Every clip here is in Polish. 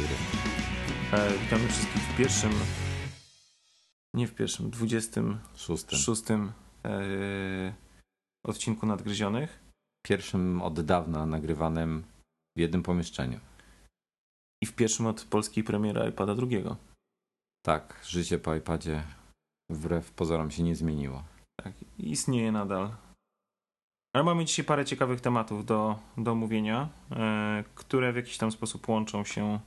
chciałem powiedzieć 3-4. 3, 4, E, witamy wszystkich w pierwszym, nie w pierwszym, 26 szóstym. e, odcinku Nadgryzionych. Pierwszym od dawna nagrywanym w jednym pomieszczeniu. I w pierwszym od polskiej premiery iPada drugiego. Tak, życie po iPadzie wbrew pozorom się nie zmieniło. Tak, istnieje nadal. Ale mamy dzisiaj parę ciekawych tematów do, do omówienia, e, które w jakiś tam sposób łączą się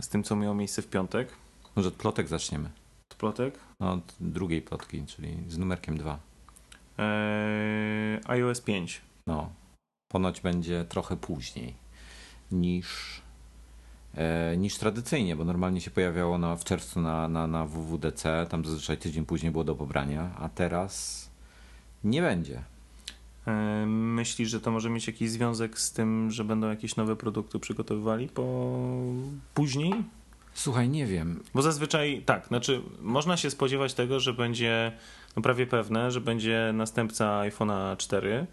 z tym, co miało miejsce w piątek. Może od plotek zaczniemy. Od plotek. No, od drugiej plotki, czyli z numerkiem 2. E, iOS 5. No, ponoć będzie trochę później niż, e, niż tradycyjnie, bo normalnie się pojawiało na, w czerwcu na, na, na WWDC, tam zazwyczaj tydzień później było do pobrania, a teraz nie będzie. E, Myślisz, że to może mieć jakiś związek z tym, że będą jakieś nowe produkty przygotowywali po później? Słuchaj, nie wiem. Bo zazwyczaj tak, znaczy można się spodziewać tego, że będzie no prawie pewne, że będzie następca iPhone'a 4.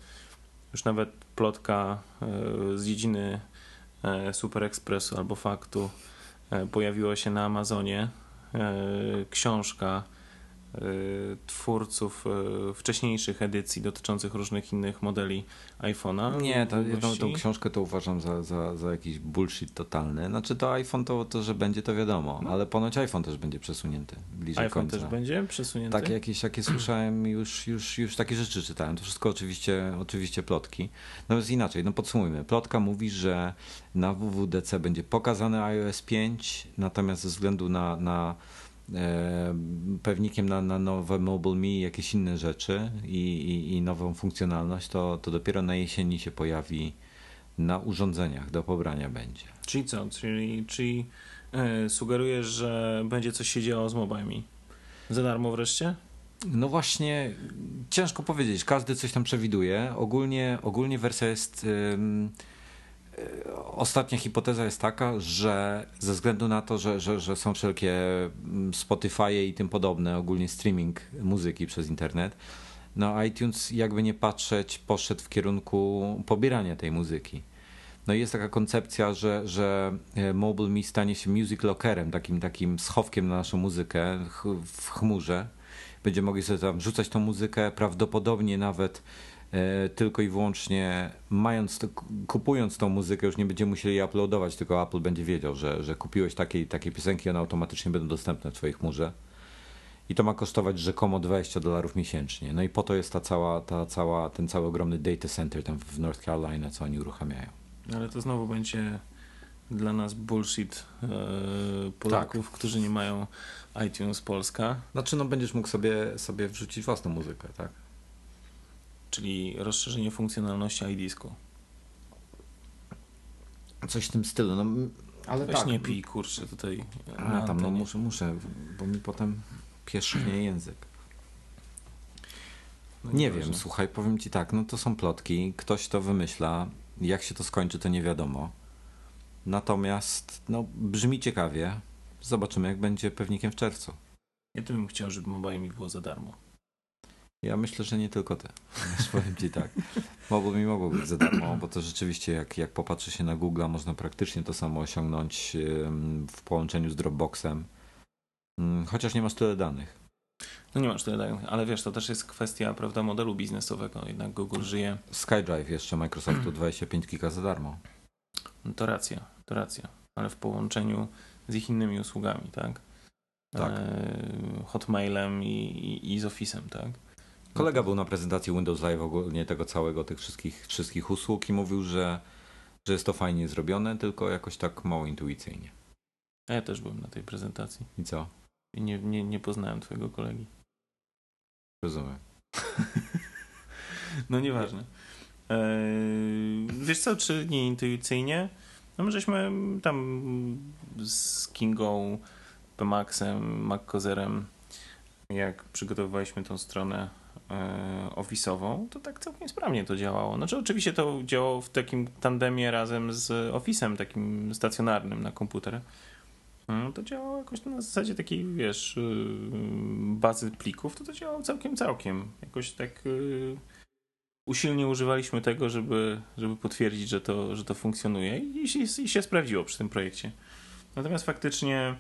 Już nawet plotka e, z dziedziny e, Super Expressu albo faktu pojawiła się na Amazonie. Książka twórców e, wcześniejszych edycji dotyczących różnych innych modeli iPhone'a. Nie, to, tą, Długości. tą książkę to uważam za, za, za jakiś bullshit totalny. Znaczy to iPhone to, to że będzie to wiadomo, ale ponoć iPhone też będzie przesunięty bliżej iPhone końca. też będzie przesunięty. Tak, jakieś takie słyszałem, już, już, już takie rzeczy czytałem. To wszystko oczywiście, oczywiście plotki. Natomiast inaczej, no podsumujmy. Plotka mówi, że na WWDC będzie pokazany iOS 5, natomiast ze względu na, na pewnikiem na, na nowe Mobile Me i jakieś inne rzeczy i, i, i nową funkcjonalność, to, to dopiero na jesieni się pojawi na urządzeniach, do pobrania będzie. Czyli co? Czyli, czyli e, sugerujesz, że będzie coś się działo z mobilami? Za darmo wreszcie? No właśnie, ciężko powiedzieć. Każdy coś tam przewiduje. Ogólnie, ogólnie wersja jest. ym, y, Ostatnia hipoteza jest taka, że ze względu na to, że, że, że są wszelkie mm, Spotify i tym podobne, ogólnie streaming muzyki przez internet, no iTunes jakby nie patrzeć poszedł w kierunku pobierania tej muzyki. No i jest taka koncepcja, że, że e, Mobile Me stanie się music lockerem, takim, takim schowkiem na naszą muzykę w chmurze. Będziemy mogli sobie tam wrzucać tą muzykę, prawdopodobnie nawet e, tylko i wyłącznie mając, to, kupując tą muzykę, już nie będziemy musieli jej uploadować, tylko Apple będzie wiedział, że, że kupiłeś takiej, takiej piosenki, one automatycznie będą dostępne w twojej chmurze. I to ma kosztować rzekomo 20 dolarów miesięcznie. No i po to jest ta cała, ta cała, ten cały ogromny data center tam w North Carolina, co oni uruchamiają. Ale to znowu będzie dla nas bullshit e, Polaków, Tak. którzy nie mają iTunes Polska, Znaczy, no będziesz mógł sobie, sobie wrzucić własną muzykę, tak? Czyli rozszerzenie funkcjonalności iDisku. Coś w tym stylu, no ale Weź tak. nie pij, kurczę, tutaj A, na tam no muszę, muszę, bo mi potem pierzchnie język. No Nie nieważne. wiem, słuchaj, powiem ci tak, no to są plotki, ktoś to wymyśla, jak się to skończy, to nie wiadomo. Natomiast, no, brzmi ciekawie. Zobaczymy, jak będzie pewnikiem w czerwcu. Ja to bym chciał, żeby mobile mi było za darmo. Ja myślę, że nie tylko ty. Wiesz, powiem ci tak. Mogło mi mogło być za darmo, bo to rzeczywiście, jak, jak popatrzy się na Google, można praktycznie to samo osiągnąć w połączeniu z Dropboxem. Ym, Chociaż nie masz tyle danych. No nie masz tyle danych, ale wiesz, to też jest kwestia, prawda, modelu biznesowego. Jednak Google żyje. SkyDrive jeszcze Microsoftu 25 giga za darmo. No to racja, to racja. Ale w połączeniu z ich innymi usługami, tak? Tak. E, hotmailem i, i, i z Office'em, tak? Kolega był na prezentacji Windows Live ogólnie tego całego, tych wszystkich, wszystkich usług i mówił, że, że jest to fajnie zrobione, tylko jakoś tak mało intuicyjnie. A ja też byłem na tej prezentacji I co? i nie, nie, nie poznałem twojego kolegi. Rozumiem. No nieważne. Eee, wiesz co, czy nie intuicyjnie? No my żeśmy tam z Kingą, Pemaxem, MacCozerem, jak przygotowywaliśmy tą stronę e, office'ową, to tak całkiem sprawnie to działało. Znaczy oczywiście to działało w takim tandemie razem z Office'em takim stacjonarnym na komputer. No, to działało jakoś na zasadzie takiej, wiesz, yy, bazy plików, to to działało całkiem, całkiem. Jakoś tak usilnie używaliśmy tego, żeby, żeby potwierdzić, że to, że to funkcjonuje i się, i się sprawdziło przy tym projekcie. Natomiast faktycznie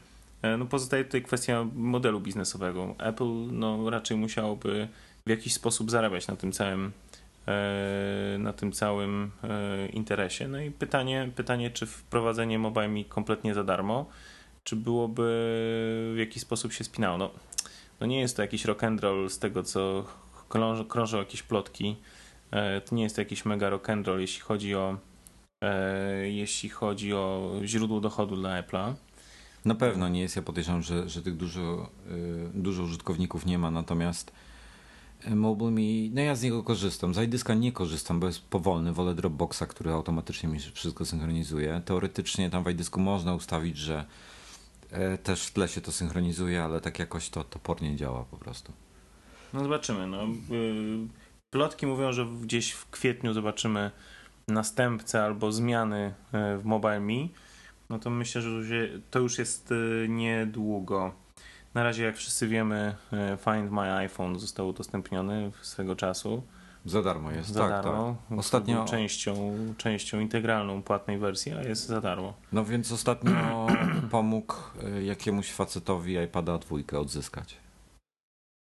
no pozostaje tutaj kwestia modelu biznesowego. Apple no, raczej musiałoby w jakiś sposób zarabiać na tym całym na tym całym interesie. No i pytanie, pytanie czy wprowadzenie MobileMe kompletnie za darmo, czy byłoby w jakiś sposób się spinało. No, no nie jest to jakiś rock and roll z tego, co krążą, krążą jakieś plotki. E, to nie jest to jakiś mega rock and roll, jeśli chodzi o e, jeśli chodzi o źródło dochodu dla Apple'a. Na pewno nie jest. Ja podejrzewam, że, że tych dużo, y, dużo użytkowników nie ma, natomiast MobileMe, no ja z niego korzystam. Z iDiska nie korzystam, bo jest powolny. Wolę Dropboxa, który automatycznie mi wszystko synchronizuje. Teoretycznie tam w iDisku można ustawić, że e, też w tle się to synchronizuje, ale tak jakoś to topornie działa po prostu. No zobaczymy. No. Y, plotki mówią, że gdzieś w kwietniu zobaczymy następcę albo zmiany w MobileMe. No to myślę, że to już jest e, niedługo. Na razie, jak wszyscy wiemy, e, Find My iPhone został udostępniony swego czasu. Za darmo jest, za tak, darmo. Tak. Ostatnio częścią, częścią integralną płatnej wersji, a jest za darmo. No więc ostatnio pomógł jakiemuś facetowi iPada dwójkę odzyskać.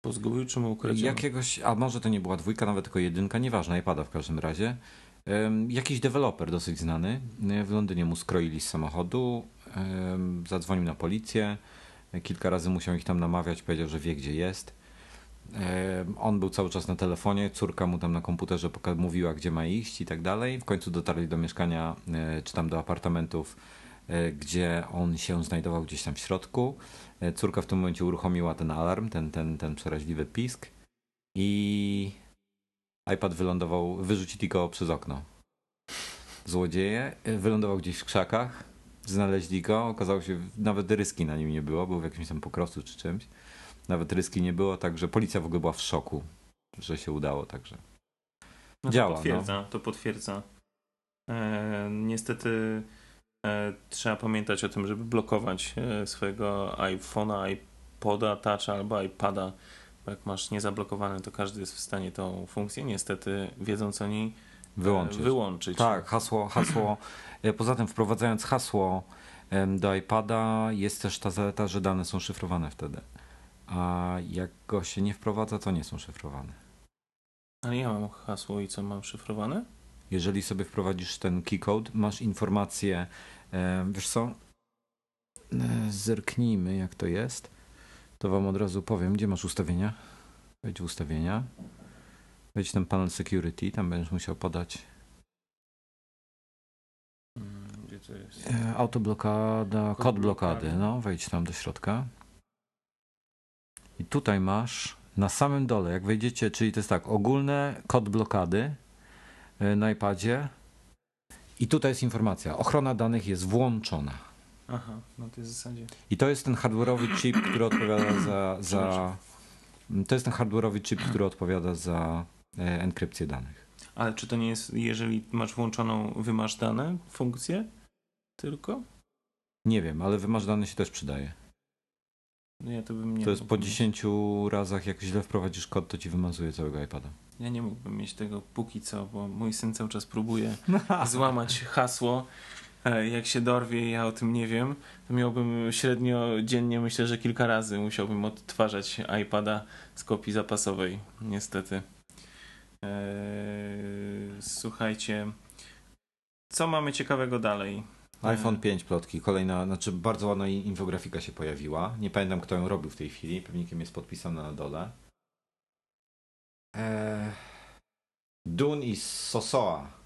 Bo zgubił czy mu ukradziono? Jakiegoś, a może to nie była dwójka, nawet tylko jedynka, nieważne, iPada w każdym razie. Jakiś deweloper dosyć znany w Londynie mu skroili z samochodu, zadzwonił na policję, kilka razy musiał ich tam namawiać, powiedział, że wie gdzie jest. On był cały czas na telefonie, córka mu tam na komputerze mówiła, gdzie ma iść i tak dalej. W końcu dotarli do mieszkania, e, czy tam do apartamentów, e, gdzie on się znajdował gdzieś tam w środku. E, córka w tym momencie uruchomiła ten alarm, ten, ten, ten przeraźliwy pisk i iPad wylądował, wyrzucili go przez okno. Złodzieje e, wylądował gdzieś w krzakach, znaleźli go, okazało się, nawet ryski na nim nie było, był w jakimś tam pokrostu czy czymś. Nawet ryski nie było, także policja w ogóle była w szoku, że się udało, także no działa. To potwierdza, no. to potwierdza. E, niestety E, trzeba pamiętać o tym, żeby blokować e, swojego iPhone'a, iPoda, Toucha albo iPada. Jak masz niezablokowane, to każdy jest w stanie tą funkcję niestety, wiedząc o niej, e, wyłączyć. wyłączyć. Tak, hasło, hasło. Poza tym wprowadzając hasło do iPada jest też ta zaleta, że dane są szyfrowane wtedy. A jak go się nie wprowadza, to nie są szyfrowane. Ale ja mam hasło i co mam szyfrowane? Jeżeli sobie wprowadzisz ten keycode, masz informację E, wiesz co? E, zerknijmy, jak to jest. To wam od razu powiem, gdzie masz ustawienia. Wejdź w ustawienia. Wejdź ten panel security, tam będziesz musiał podać. Mm, gdzie to jest? E, autoblokada, kod, kod blokady. No, wejdź tam do środka. I tutaj masz na samym dole, jak wejdziecie, czyli to jest tak, ogólne kod blokady na iPadzie i tutaj jest informacja. Ochrona danych jest włączona. Aha, no to jest w zasadzie. I to jest ten hardware'owy chip, który odpowiada za. za to jest ten hardware'owy chip, który odpowiada za e, enkrypcję danych. Ale czy to nie jest, jeżeli masz włączoną wymasz dane funkcję tylko? Nie wiem, ale wymasz dane się też przydaje. No ja to bym nie To jest po 10 razach, jak źle wprowadzisz kod, to ci wymazuje całego iPada. Ja nie mógłbym mieć tego póki co, bo mój syn cały czas próbuje złamać hasło. E, jak się dorwie, ja o tym nie wiem, to miałbym średnio dziennie, myślę, że kilka razy musiałbym odtwarzać iPada z kopii zapasowej, niestety. Eee, słuchajcie, co mamy ciekawego dalej? iPhone 5 plotki, kolejna, znaczy bardzo ładna infografika się pojawiła. Nie pamiętam kto ją robił w tej chwili, pewnikiem jest podpisana na dole. Eee, Dun i Sosoa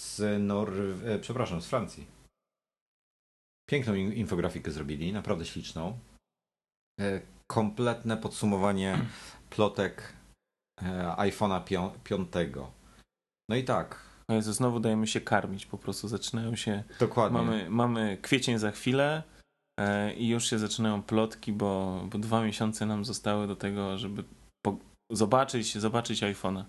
z Nor... E, przepraszam, z Francji. Piękną infografikę zrobili, naprawdę śliczną. E, kompletne podsumowanie plotek e, iPhone'a 5. No i tak. No Jezu, znowu dajemy się karmić, po prostu zaczynają się... Dokładnie. Mamy, mamy kwiecień za chwilę i już się zaczynają plotki, bo, bo dwa miesiące nam zostały do tego, żeby zobaczyć, zobaczyć iPhone'a.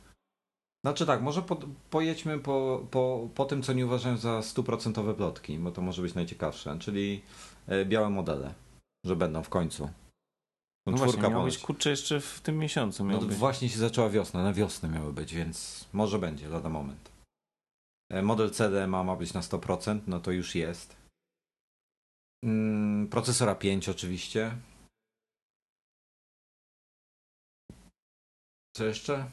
Znaczy tak, może po, pojedźmy po, po, po tym, co nie uważam za stuprocentowe plotki, bo to może być najciekawsze, czyli e, białe modele, że będą w końcu. No Czwórka właśnie, miał być kurczę jeszcze w tym miesiącu. No być. właśnie się zaczęła wiosna, na wiosnę miały być, więc może będzie lada moment. E, Model CDMA ma być na 100%, no to już jest. Mm, procesora 5 oczywiście. Co jeszcze?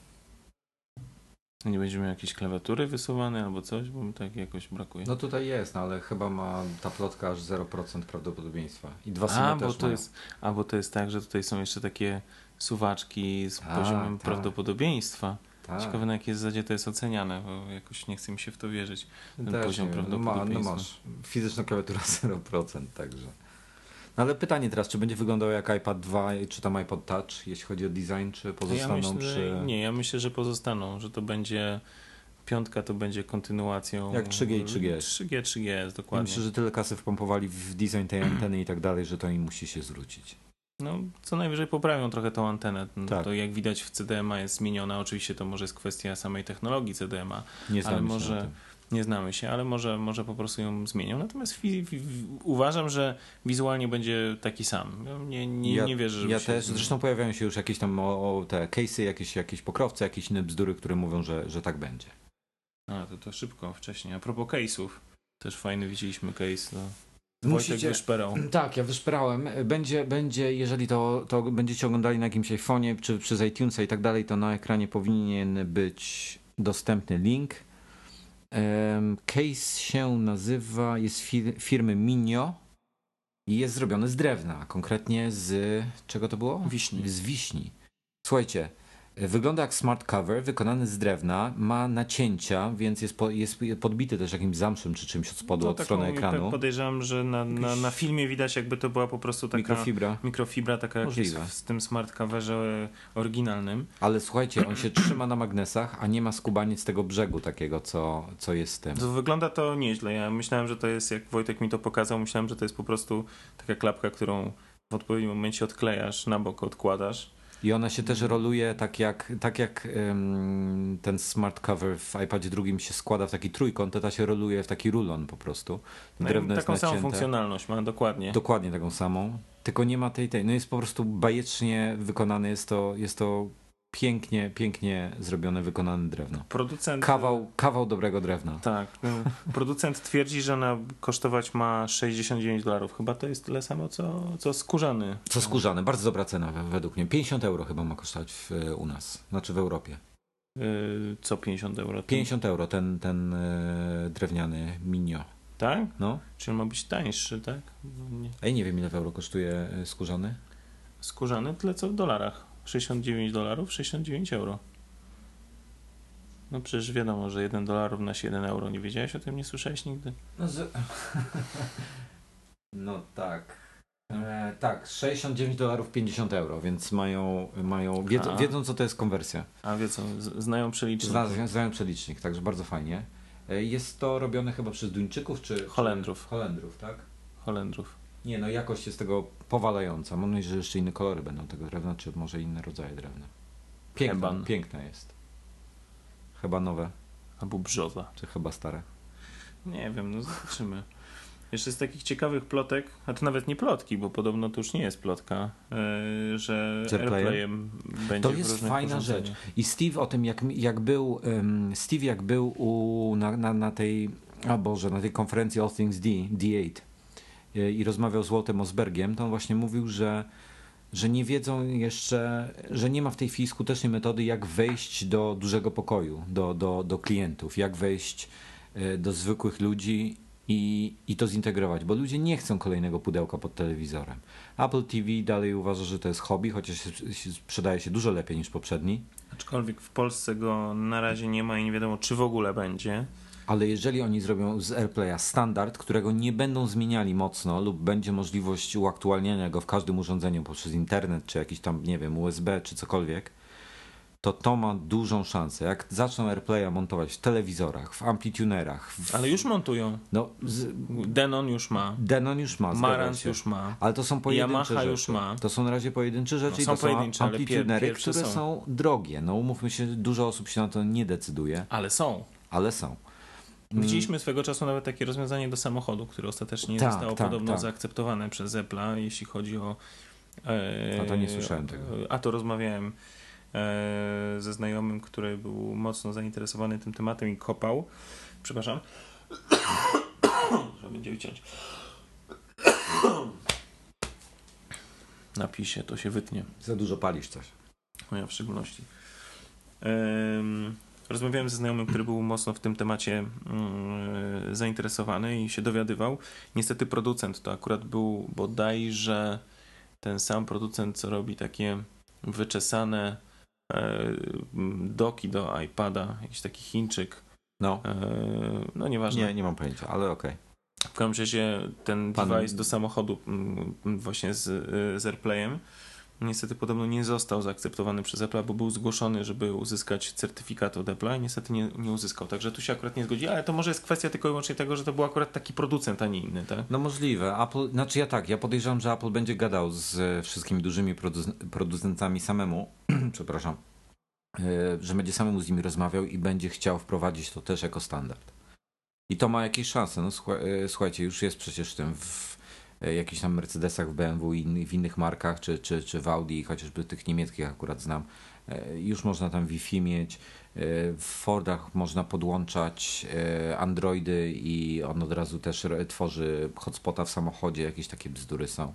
Nie będziemy miał jakiejś klawiatury wysuwanej albo coś, bo mi tak jakoś brakuje. No tutaj jest, no ale chyba ma ta plotka aż 0% prawdopodobieństwa. I dwa a, symy bo też to mają. jest, a, bo to jest tak, że tutaj są jeszcze takie suwaczki z Tak, poziomem tak. prawdopodobieństwa. Tak. Ciekawe na jakiej zasadzie to jest oceniane, bo jakoś nie chce mi się w to wierzyć. ten Też poziom nie wiem, no, ma, no prawdopodobieństwa. masz fizyczna klawiatura 0%, także. No ale pytanie teraz, czy będzie wyglądał jak iPad 2, czy tam iPod Touch, jeśli chodzi o design, czy ja pozostaną myślę, przy... nie, ja myślę, że pozostaną, że to będzie piątka to będzie kontynuacją Jak 3G i 3GS. 3G, 3GS, Ja dokładnie. Myślę, że tyle kasy wpompowali w design tej anteny i tak dalej, że to im musi się zwrócić. No, co najwyżej poprawią trochę tą antenę. No, Tak. To jak widać w CDMA jest zmieniona. Oczywiście to może jest kwestia samej technologii CDMA. Nie Ale może-. Nie znamy się, ale może, może po prostu ją zmienią. Natomiast uważam, że wizualnie będzie taki sam. Nie, nie, ja, nie wierzę, że Ja się też, zresztą pojawiają się już jakieś tam o, o te case'y, jakieś, jakieś pokrowce, jakieś inne bzdury, które mówią, że, że tak będzie. A, to, to szybko, wcześniej. A propos case'ów. Też fajny widzieliśmy case. No. Wojtek Musicie- wyszperał. Tak, ja wyszperałem. Będzie, będzie jeżeli to, to będziecie oglądali na jakimś iPhone'ie, czy przez iTunesa i tak dalej, to na ekranie powinien być dostępny link. Case się nazywa, jest fir firmy Minio i jest zrobiony z drewna, konkretnie z czego to było? Wiśni. Z wiśni. Słuchajcie, wygląda jak smart cover, wykonany z drewna, ma nacięcia, więc jest, po, jest podbity też jakimś zamszem czy czymś od spodu, To od taką- strony ekranu. Podejrzewam, że na, na, na filmie widać jakby to była po prostu taka Mikrofibra. mikrofibra, taka jak jest w tym smart coverze oryginalnym. Ale słuchajcie, on się trzyma na magnesach, a nie ma skubaniec tego brzegu takiego, co, co jest z tym. To wygląda to nieźle. Ja myślałem, że to jest, jak Wojtek mi to pokazał, myślałem, że to jest po prostu taka klapka, którą w odpowiednim momencie odklejasz, na bok odkładasz. I ona się też roluje tak jak, tak jak em, ten smart cover w iPadzie drugim się składa w taki trójkąt, to ta się roluje w taki rulon po prostu. No Drewno taką samą funkcjonalność ma, dokładnie. Dokładnie taką samą, tylko nie ma tej tej. No jest po prostu bajecznie wykonane, jest to, jest to pięknie, pięknie zrobione, wykonane drewno. Producent... Kawał, kawał dobrego drewna. Tak. no, Producent twierdzi, że ona kosztować ma 69 dolarów. Chyba to jest tyle samo, co, co skórzany. Co skórzane, bardzo dobra cena we- według mnie. 50 euro chyba ma kosztować w, u nas, znaczy w Europie. Yy, co 50 euro? 50 euro ten, ten e, drewniany minio. Tak? No. Czy on ma być tańszy, tak? No, nie. Ej, nie wiem ile w euro kosztuje e, skórzany. Skórzany tyle co w dolarach. 69 dolarów, 69 euro. No przecież wiadomo, że 1 dolar równa się 1 euro. Nie wiedziałeś o tym? Nie słyszałeś nigdy? No, z... no tak. E, tak, 69 dolarów 50 euro, więc mają, mają wiedzą, A. wiedzą co to jest konwersja. A wie co, z- znają przelicznik. Zna- Znają przelicznik, także bardzo fajnie. E, Jest to robione chyba przez Duńczyków czy Holendrów. Czy Holendrów, tak? Holendrów. Nie, no jakość jest tego powalająca. Mam nadzieję, że jeszcze inne kolory będą tego drewna, czy może inne rodzaje drewna. Piękne, Heban. piękne jest. Chyba nowe, Albo brzoza. czy chyba stare. Nie wiem, no zobaczymy. Jeszcze z takich ciekawych plotek, a to nawet nie plotki, bo podobno to już nie jest plotka, yy, że AirPlayem? AirPlayem będzie To jest fajna rzecz. I Steve o tym, jak, jak był, em, Steve jak był u, na, na, na tej, a Boże, na tej konferencji All Things D, D8 y, i rozmawiał z Waltem Osbergiem, to on właśnie mówił, że, że nie wiedzą jeszcze, że nie ma w tej chwili skutecznej metody, jak wejść do dużego pokoju, do, do, do klientów, jak wejść y, do zwykłych ludzi i, i to zintegrować, bo ludzie nie chcą kolejnego pudełka pod telewizorem. Apple TV dalej uważa, że to jest hobby, chociaż sprzedaje się dużo lepiej niż poprzedni. Aczkolwiek w Polsce go na razie nie ma i nie wiadomo, czy w ogóle będzie. Ale jeżeli oni zrobią z AirPlaya standard, którego nie będą zmieniali mocno, lub będzie możliwość uaktualniania go w każdym urządzeniu poprzez internet, czy jakiś tam, nie wiem, USB, czy cokolwiek, to to ma dużą szansę. Jak zaczną AirPlaya montować w telewizorach, w amplitunerach, w, Ale już montują. no, z, Denon już ma. Denon już ma, Marantz już ma. Ale to są pojedyncze Yamaha rzeczy. już ma. To są na razie pojedyncze rzeczy No, i są to są pojedyncze, pier- amplitunery, które są. są drogie. No umówmy się, dużo osób się na to nie decyduje, Ale są. ale są. Widzieliśmy swego czasu nawet takie rozwiązanie do samochodu, które ostatecznie nie Tak, zostało tak, podobno tak. zaakceptowane przez Apple'a, jeśli chodzi o E, A to nie słyszałem tego. A to rozmawiałem e, ze znajomym, który był mocno zainteresowany tym tematem i kopał. Przepraszam. Trzeba będzie wyciąć. Napij się, to się wytnie. Za dużo palisz coś. No ja w szczególności. Rozmawiałem ze znajomym, który był mocno w tym temacie mm, zainteresowany i się dowiadywał. Niestety producent to akurat był bodajże ten sam producent, co robi takie wyczesane e, doki do iPada, jakiś taki Chińczyk. No. E, no nieważne. Nie, nie mam pojęcia, ale okej. W każdym razie ten Pan- device do samochodu mm, właśnie z, y, z AirPlayem niestety podobno nie został zaakceptowany przez Apple, bo był zgłoszony, żeby uzyskać certyfikat od Apple'a i niestety nie, nie uzyskał. Także tu się akurat nie zgodzi, ale to może jest kwestia tylko i wyłącznie tego, że to był akurat taki producent, a nie inny, tak? No możliwe. Apple, znaczy ja tak, ja podejrzewam, że Apple będzie gadał z wszystkimi dużymi produ- producentami samemu, przepraszam, e, że będzie samemu z nimi rozmawiał i będzie chciał wprowadzić to też jako standard. I to ma jakieś szanse. No e, słuchajcie, już jest przecież w tym w jakichś tam Mercedesach, w BMW i w innych markach, czy, czy, czy w Audi, chociażby tych niemieckich akurat znam. E, Już można tam Wi-Fi mieć. E, W Fordach można podłączać e, Androidy i on od razu też tworzy hotspota w samochodzie, jakieś takie bzdury są.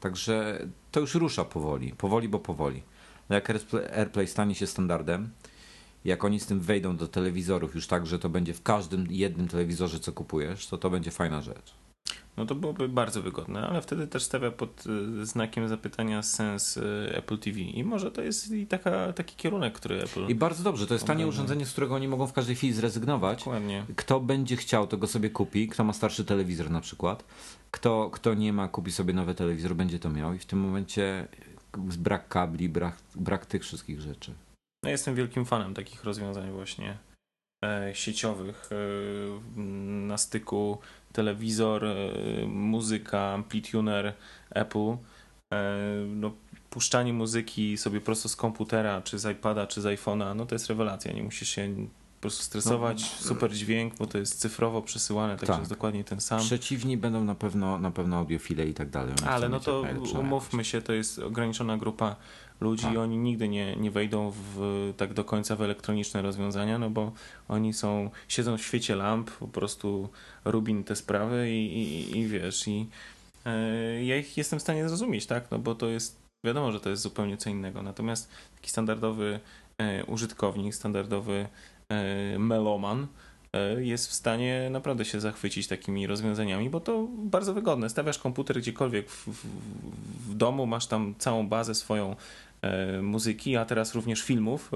Także to już rusza powoli, powoli, bo powoli. No Jak AirPlay stanie się standardem, jak oni z tym wejdą do telewizorów już tak, że to będzie w każdym jednym telewizorze, co kupujesz, to to będzie fajna rzecz. No to byłoby bardzo wygodne, ale wtedy też stawia pod y, znakiem zapytania sens y, Apple TV i może to jest i taka, taki kierunek, który Apple... I bardzo dobrze, to jest tanie urządzenie, z którego oni mogą w każdej chwili zrezygnować. Dokładnie. Kto będzie chciał, to go sobie kupi. Kto ma starszy telewizor na przykład. Kto, kto nie ma, kupi sobie nowy telewizor, będzie to miał. I w tym momencie brak kabli, brak, brak tych wszystkich rzeczy. No, jestem wielkim fanem takich rozwiązań właśnie sieciowych e, na styku telewizor, e, muzyka, amplituner Apple. E, no, puszczanie muzyki sobie prosto z komputera, czy z iPada, czy z iPhone'a, no to jest rewelacja. Nie musisz się po prostu stresować. No, Super dźwięk, bo to jest cyfrowo przesyłane, także Tak. jest dokładnie ten sam. Przeciwni będą na pewno, na pewno audiofile i tak dalej. Ale no to umówmy się, to jest ograniczona grupa ludzi Tak. i oni nigdy nie, nie wejdą w, tak do końca w elektroniczne rozwiązania, no bo oni są, siedzą w świecie lamp, po prostu rubin te sprawy i, i, i wiesz, i e, ja ich jestem w stanie zrozumieć, tak, no bo to jest, wiadomo, że to jest zupełnie co innego, natomiast taki standardowy e, użytkownik, standardowy e, meloman, jest w stanie naprawdę się zachwycić takimi rozwiązaniami, bo to bardzo wygodne. Stawiasz komputer gdziekolwiek w, w, w domu, masz tam całą bazę swoją muzyki, a teraz również filmów,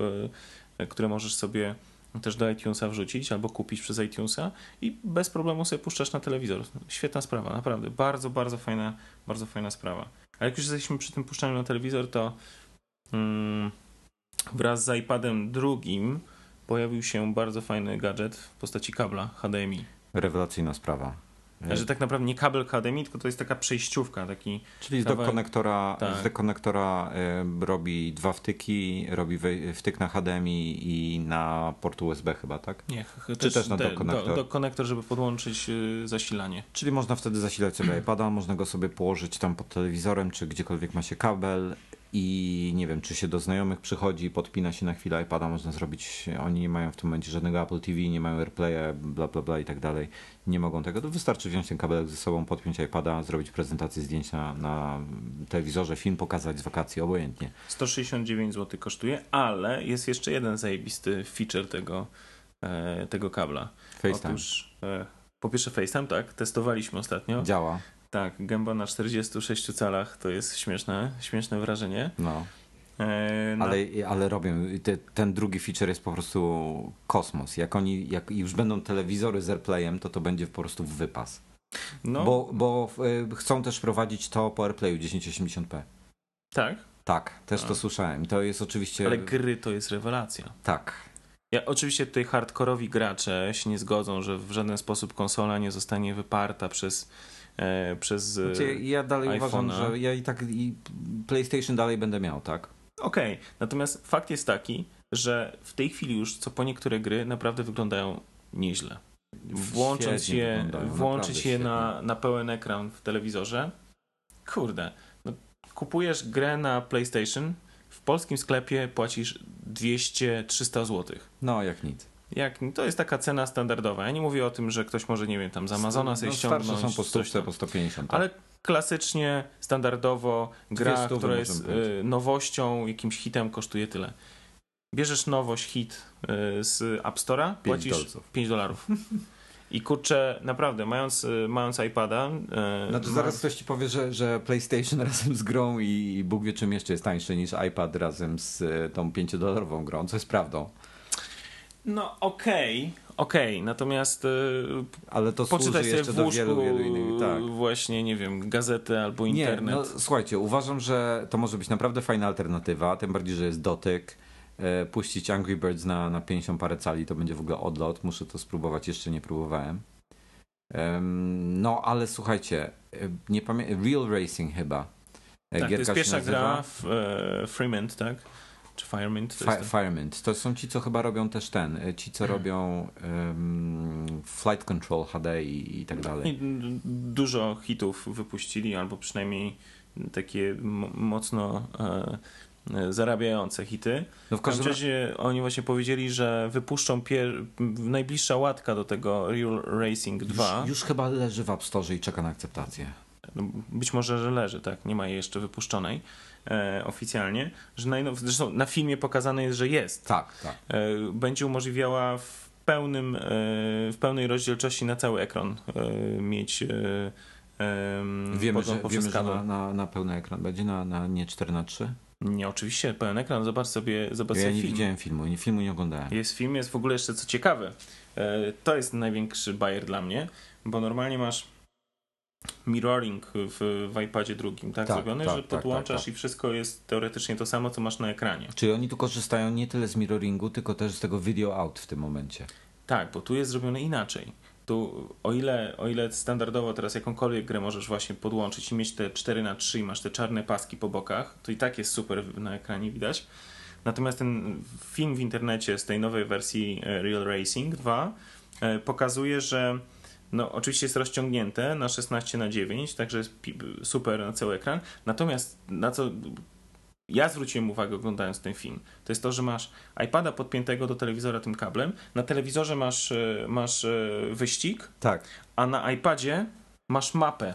e, które możesz sobie też do iTunesa wrzucić albo kupić przez iTunesa i bez problemu sobie puszczasz na telewizor. Świetna sprawa, naprawdę. Bardzo, bardzo fajna, bardzo fajna sprawa. A jak już jesteśmy przy tym puszczaniu na telewizor, to mm, wraz z iPadem drugim pojawił się bardzo fajny gadżet w postaci kabla HDMI. Rewelacyjna sprawa. Że tak naprawdę nie kabel HDMI, tylko to jest taka przejściówka, taki Czyli z kawałek- konektora, Tak. z konektora y, robi dwa wtyki, robi wtyk na HDMI i na port USB chyba, tak? nie, Czy też też na de- dokonektor? Do, do konektor, żeby podłączyć y, zasilanie. Czyli można wtedy zasilać sobie iPada, można go sobie położyć tam pod telewizorem, czy gdziekolwiek ma się kabel i nie wiem, czy się do znajomych przychodzi, podpina się na chwilę iPada, można zrobić, oni nie mają w tym momencie żadnego Apple TV, nie mają AirPlaya, bla bla bla i tak dalej, nie mogą tego, to wystarczy wziąć ten kabelek ze sobą, podpiąć iPada, zrobić prezentację zdjęć na, na telewizorze, film pokazać z wakacji, obojętnie. 169 zł kosztuje, ale jest jeszcze jeden zajebisty feature tego, e, tego kabla. FaceTime Otóż e, po pierwsze FaceTime, tak, testowaliśmy ostatnio. działa, Tak, gęba na 46 calach to jest śmieszne, śmieszne wrażenie. no. E, na- Ale, ale robią. Te, ten drugi feature jest po prostu kosmos. Jak oni jak już będą telewizory z AirPlayem, to to będzie po prostu wypas. no, Bo, bo y, chcą też prowadzić to po AirPlayu 1080p. tak, Tak, też to słyszałem. To jest oczywiście. ale gry to jest rewelacja. Tak. Ja, oczywiście tutaj hardkorowi gracze się nie zgodzą, że w żaden sposób konsola nie zostanie wyparta przez, e, przez e, Znaczy, ja dalej uważam, iPhone'a. że ja i tak i PlayStation dalej będę miał, tak? Okej, natomiast fakt jest taki, że w tej chwili już co po niektóre gry naprawdę wyglądają nieźle. Włącząc je, włączyć je na, na pełen ekran w telewizorze, kurde, no kupujesz grę na PlayStation, w polskim sklepie płacisz 200-300 zł. No, jak nic. Jak, to jest taka cena standardowa. Ja nie mówię o tym, że ktoś może, nie wiem, tam z Amazona sobie no, ściągnąć. Są po coś 100, tam. po 150. Tak? Ale klasycznie, standardowo gra, 200 która jest y, nowością, jakimś hitem kosztuje tyle. Bierzesz nowość, hit y, z App Store'a, płacisz dolców. 5 dolarów. I kurczę, naprawdę, mając, y, mając iPada... y, Znaczy ma- zaraz ktoś ci powie, że, że PlayStation razem z grą i, i Bóg wie czym jeszcze jest tańszy niż iPad razem z e, tą 5-dolarową grą, co jest prawdą. No okej, okej, natomiast y, Ale to poczytaj służy jeszcze w do wielu, wielu innych. Tak. właśnie, nie wiem, gazetę albo Nie, internet. no słuchajcie, uważam, że to może być naprawdę fajna alternatywa, tym bardziej, że jest dotyk. E, Puścić Angry Birds na, na 50 parę cali to będzie w ogóle odlot. Muszę to spróbować, jeszcze nie próbowałem. Em, No, ale słuchajcie, e, nie pamiętam, Real Racing chyba. E, tak, to jest gierka pierwsza nazywa. gra w e, Freemint, tak? Czy Firemint? To Fi- Firemint. To są ci, co chyba robią też ten. e, Ci, co robią em, Flight Control HD i, i tak dalej. I d- dużo hitów wypuścili, albo przynajmniej takie mocno e, e, zarabiające hity. No w każdym razie oni właśnie powiedzieli, że wypuszczą pier- najbliższa łatka do tego Real Racing 2. Już, już chyba leży w App Store i czeka na akceptację. No, być może, że leży, tak, nie ma jej jeszcze wypuszczonej e, oficjalnie, że najnow... zresztą na filmie pokazane jest, że jest. Tak, tak. E, będzie umożliwiała w pełnym, e, w pełnej rozdzielczości na cały ekran e, mieć e, em, Wiemy, że, wiemy, że na, na, na pełny ekran będzie, na, na nie 4 na 3 Nie, oczywiście, pełen ekran, zobacz sobie, zobacz Ja sobie nie film. widziałem filmu, nie, filmu nie oglądałem. Jest film, jest w ogóle jeszcze co ciekawe. e, To jest największy bajer dla mnie, bo normalnie masz mirroring w, w iPadzie drugim, tak, Tak, zrobiony, tak, że tak, podłączasz tak, tak. i wszystko jest teoretycznie to samo, co masz na ekranie. Czyli oni tu korzystają nie tyle z mirroringu, tylko też z tego video out w tym momencie. Tak, bo tu jest zrobione inaczej. Tu, o ile, o ile standardowo teraz jakąkolwiek grę możesz właśnie podłączyć i mieć te 4 na 3 i masz te czarne paski po bokach, to i tak jest super na ekranie widać. Natomiast ten film w internecie z tej nowej wersji e, Real Racing 2 e, pokazuje, że no, oczywiście jest rozciągnięte na 16 na 9, także jest super na cały ekran. Natomiast na co ja zwróciłem uwagę oglądając ten film, to jest to, że masz iPada podpiętego do telewizora tym kablem, na telewizorze masz, e, masz e, wyścig, Tak. a na iPadzie masz mapę.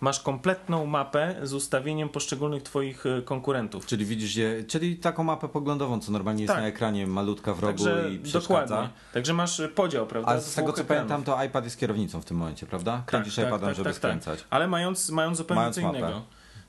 Masz kompletną mapę z ustawieniem poszczególnych twoich e, konkurentów. Czyli widzisz, je, czyli taką mapę poglądową, co normalnie jest Tak. na ekranie, malutka w rogu Także i przeszkadza. dokładnie. Także masz e, podział, prawda? A z z tego co ekranów. pamiętam, to iPad jest kierownicą w tym momencie, prawda? Kręcisz tak, iPadem, tak, żeby tak, tak. skręcać. Ale mając, mając zupełnie Mając co mapę. innego.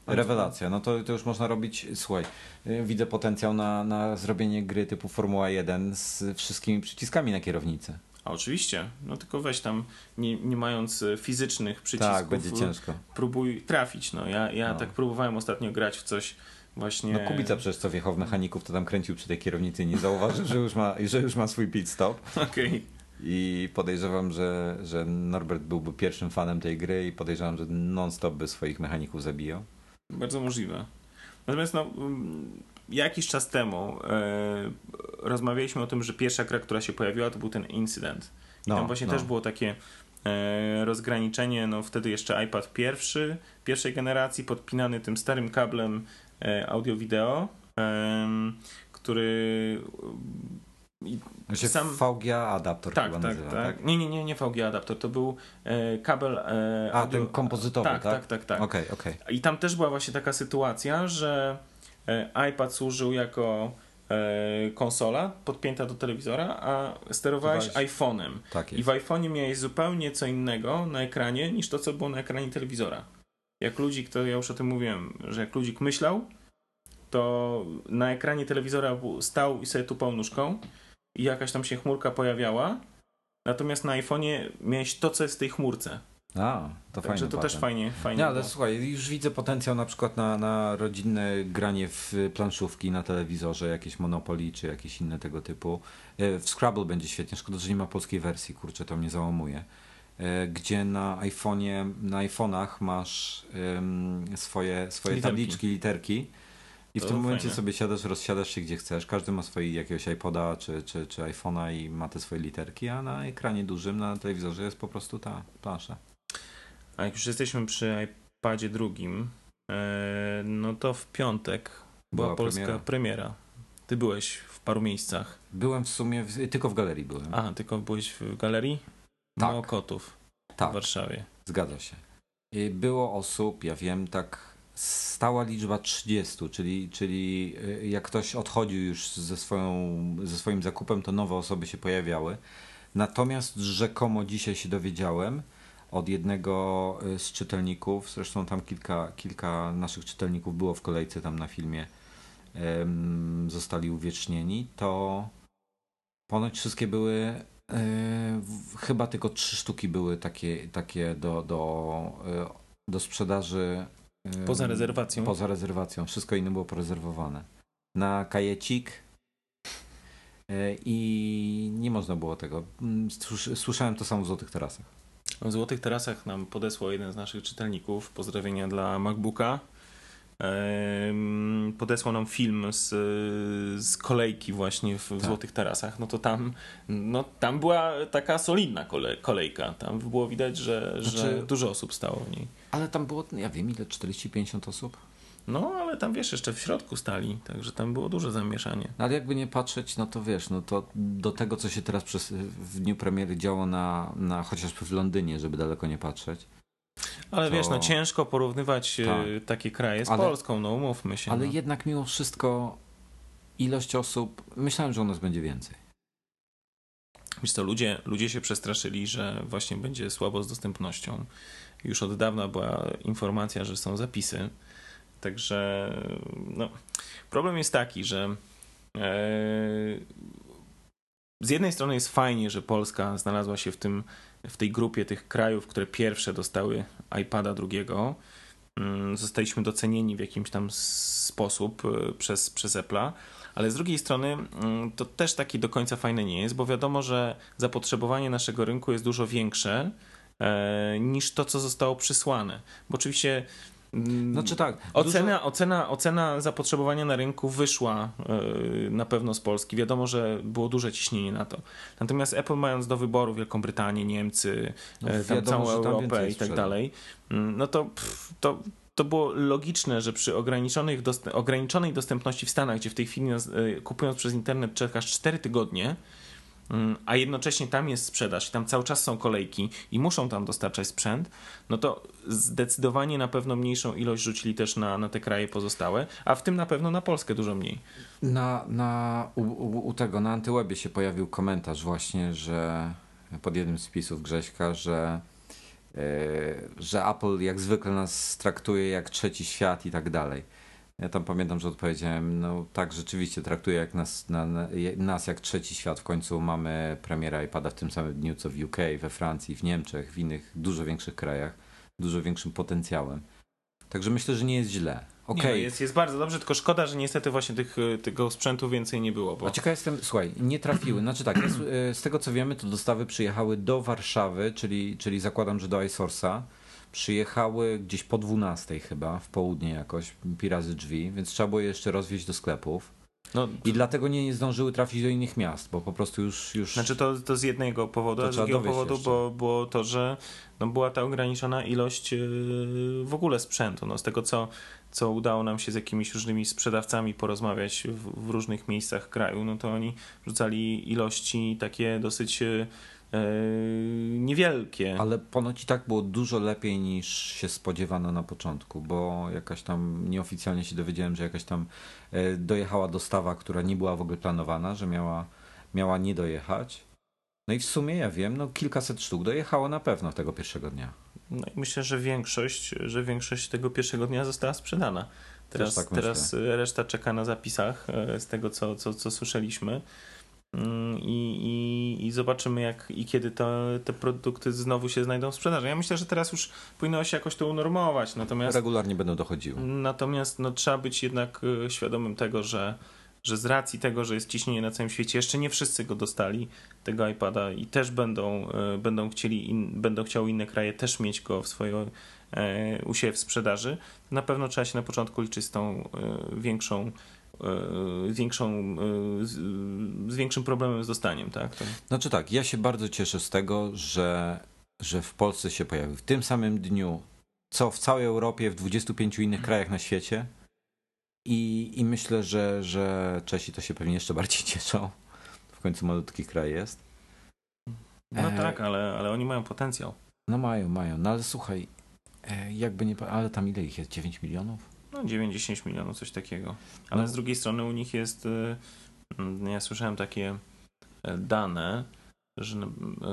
Rewelacja, no to, to już można robić, słuchaj, y, widzę potencjał na, na zrobienie gry typu Formuła 1 z wszystkimi przyciskami na kierownicy. A oczywiście, no tylko weź tam, nie, nie mając e, fizycznych przycisków, tak, będzie ciężko. próbuj trafić. No. Ja, ja No. tak próbowałem ostatnio grać w coś właśnie... No Kubica przecież co wjechał w mechaników, to tam kręcił przy tej kierownicy i nie zauważył, że już ma, że już ma swój pit stop. Okej. I podejrzewam, że, że Norbert byłby pierwszym fanem tej gry i podejrzewam, że non-stop by swoich mechaników zabijał. Bardzo możliwe. Natomiast no, mm, jakiś czas temu e, rozmawialiśmy o tym, że pierwsza gra, która się pojawiła, to był ten incydent. I No, tam właśnie no. też było takie e, rozgraniczenie, no wtedy jeszcze iPad pierwszy, pierwszej generacji, podpinany tym starym kablem e, audio-wideo, em, który się sam- VGA adaptor tak, chyba tak, nazywa, tak, tak? Nie, nie, nie, nie VGA adapter, to był e, kabel e, A, audio... ten kompozytowy, tak, tak? tak, tak, tak. Okej, okej. I tam też była właśnie taka sytuacja, że e, iPad służył jako e, konsola podpięta do telewizora, a sterowałeś iPhone'em. Tak I w iPhone'ie miałeś zupełnie co innego na ekranie niż to, co było na ekranie telewizora. Jak ludzik, to ja już o tym mówiłem, że jak ludzik myślał, to na ekranie telewizora stał i sobie tupał nóżką i jakaś tam się chmurka pojawiała, natomiast na iPhone'ie miałeś to, co jest w tej chmurce. A, to Także fajne to też fajnie, fajnie Nie, ale było. słuchaj, już widzę potencjał na przykład na, na rodzinne granie w planszówki na telewizorze, jakieś Monopoly czy jakieś inne tego typu. E, W Scrabble będzie świetnie, szkoda, że nie ma polskiej wersji, kurczę, to mnie załamuje. E, Gdzie na iPhone'ie, na iPhone'ach masz em, swoje, swoje Literki. tabliczki, literki i w To tym momencie fajne. sobie siadasz, rozsiadasz się gdzie chcesz. Każdy ma swoje jakiegoś iPoda czy, czy, czy iPhone'a i ma te swoje literki, a na ekranie dużym, na telewizorze jest po prostu ta plansza. A jak już jesteśmy przy iPadzie drugim, E, no to w piątek była, Była polska premiera. premiera. Ty byłeś w paru miejscach. Byłem w sumie, w, tylko w galerii byłem. A, tylko byłeś w galerii? Tak. Mokotów w tak, Warszawie. zgadza się. Było osób, ja wiem, tak stała liczba 30, czyli, czyli y, jak ktoś odchodził już ze, swoją, ze swoim zakupem, to nowe osoby się pojawiały. Natomiast rzekomo dzisiaj się dowiedziałem od jednego y, z czytelników, zresztą tam kilka, kilka naszych czytelników było w kolejce tam na filmie, zostali uwiecznieni, to ponoć wszystkie były w- chyba tylko trzy sztuki były takie, takie do, do, e, do sprzedaży. Poza rezerwacją. Poza rezerwacją. Wszystko inne było porezerwowane. Na kajecik i nie można było tego. Mm, słysz- Słyszałem to samo w Złotych Tarasach. W Złotych Tarasach nam podesłał jeden z naszych czytelników. Pozdrowienia dla MacBooka. Podesłał nam film z, z kolejki właśnie w, Tak. Złotych Tarasach. No to tam, no, tam była taka solidna kole, kolejka. Tam było widać, że, że Znaczy- dużo osób stało w niej. Ale tam było, ja wiem ile, 40-50 osób? No, ale tam wiesz, jeszcze w środku stali, także tam było duże zamieszanie. No, ale jakby nie patrzeć, no to wiesz, no to do tego, co się teraz przez, w dniu premiery działo na, na chociażby w Londynie, żeby daleko nie patrzeć. Ale To- wiesz, no ciężko porównywać e, Tak. takie kraje z Ale- Polską, no umówmy się. Ale no. jednak mimo wszystko ilość osób, myślałem, że u nas będzie więcej. Wiesz co, ludzie, ludzie się przestraszyli, że właśnie będzie słabo z dostępnością. Już od dawna była informacja, że są zapisy. Także no, problem jest taki, że e, z jednej strony jest fajnie, że Polska znalazła się w, tym, w tej grupie tych krajów, które pierwsze dostały iPada drugiego. Mm, Zostaliśmy docenieni w jakimś tam sposób e, przez, przez Apple'a. Ale z drugiej strony mm, to też taki do końca fajne nie jest, bo wiadomo, że zapotrzebowanie naszego rynku jest dużo większe e, niż to, co zostało przysłane. Bo oczywiście Znaczy tak, Ocena, ocena, ocena zapotrzebowania na rynku wyszła e, na pewno z Polski. Wiadomo, że było duże ciśnienie na to. Natomiast Apple mając do wyboru Wielką Brytanię, Niemcy, No e, tam wiadomo, całą tam Europę i tak dalej, mm, no to, pff, to to było logiczne, że przy ograniczonych dost ograniczonej dostępności w Stanach, gdzie w tej chwili nas, e, kupując przez internet czekasz 4 tygodnie, mm, a jednocześnie tam jest sprzedaż i tam cały czas są kolejki i muszą tam dostarczać sprzęt, no to zdecydowanie na pewno mniejszą ilość rzucili też na, na te kraje pozostałe, a w tym na pewno na Polskę dużo mniej. Na, na, u, u, tego, na Antywebie się pojawił komentarz właśnie, że pod jednym z wpisów Grześka, że, e, że Apple jak zwykle nas traktuje jak trzeci świat i tak dalej. Ja tam pamiętam, że odpowiedziałem, no tak, rzeczywiście traktuje jak nas, na, nas jak trzeci świat. W końcu mamy premierę iPada w tym samym dniu co w UK, we Francji, w Niemczech, w innych dużo większych krajach, dużo większym potencjałem. Także myślę, że nie jest źle. Nie, Okej, no jest, jest bardzo dobrze, tylko szkoda, że niestety właśnie tych, y, tego sprzętu więcej nie było. Bo... A ciekaw jestem, słuchaj, nie trafiły. Znaczy tak, jest, e, z tego co wiemy, to dostawy przyjechały do Warszawy, czyli, czyli zakładam, że do iSource'a. Przyjechały gdzieś po 12 chyba, w południe jakoś, pi razy drzwi, więc trzeba było je jeszcze rozwieźć do sklepów. No, I dlatego nie zdążyły trafić do innych miast, bo po prostu już... już... Znaczy to, to z jednego powodu, a z drugiego powodu jeszcze. bo, było to, że no, była ta ograniczona ilość yy, w ogóle sprzętu. No, z tego, co, co udało nam się z jakimiś różnymi sprzedawcami porozmawiać w, w różnych miejscach kraju, no to oni rzucali ilości takie dosyć yy, niewielkie. Ale ponoć i tak było dużo lepiej niż się spodziewano na początku, bo jakaś tam nieoficjalnie się dowiedziałem, że jakaś tam e, dojechała dostawa, która nie była w ogóle planowana, że miała, miała nie dojechać. No i w sumie ja wiem, no kilkaset sztuk dojechało na pewno tego pierwszego dnia. No i myślę, że większość, że większość tego pierwszego dnia została sprzedana. Teraz, tak teraz reszta czeka na zapisach e, z tego, co, co, co słyszeliśmy. Mm, I, i, I zobaczymy, jak i kiedy to, te produkty znowu się znajdą w sprzedaży. Ja myślę, że teraz już powinno się jakoś to unormować. Natomiast, Regularnie będą dochodziły. natomiast no, trzeba być jednak e, świadomym tego, że, że z racji tego, że jest ciśnienie na całym świecie, jeszcze nie wszyscy go dostali, tego iPada i też będą, e, będą chcieli, in, będą chciały inne kraje też mieć go w swojej e, u siebie w sprzedaży. Na pewno trzeba się na początku liczyć z tą e, większą większą, e, z, z większym problemem z dostaniem, tak? To, Znaczy tak, ja się bardzo cieszę z tego, że, że w Polsce się pojawił w tym samym dniu co w całej Europie, w 25 innych krajach na świecie. I, i myślę, że, że Czesi to się pewnie jeszcze bardziej cieszą. W końcu malutki kraj jest. No e... tak, ale, ale oni mają potencjał. No mają, mają. No ale słuchaj, e, jakby nie. Ale tam ile ich jest? 9 milionów? No 9-10 milionów, coś takiego. Ale no. z drugiej strony u nich jest. E, ja słyszałem takie e, dane, że na,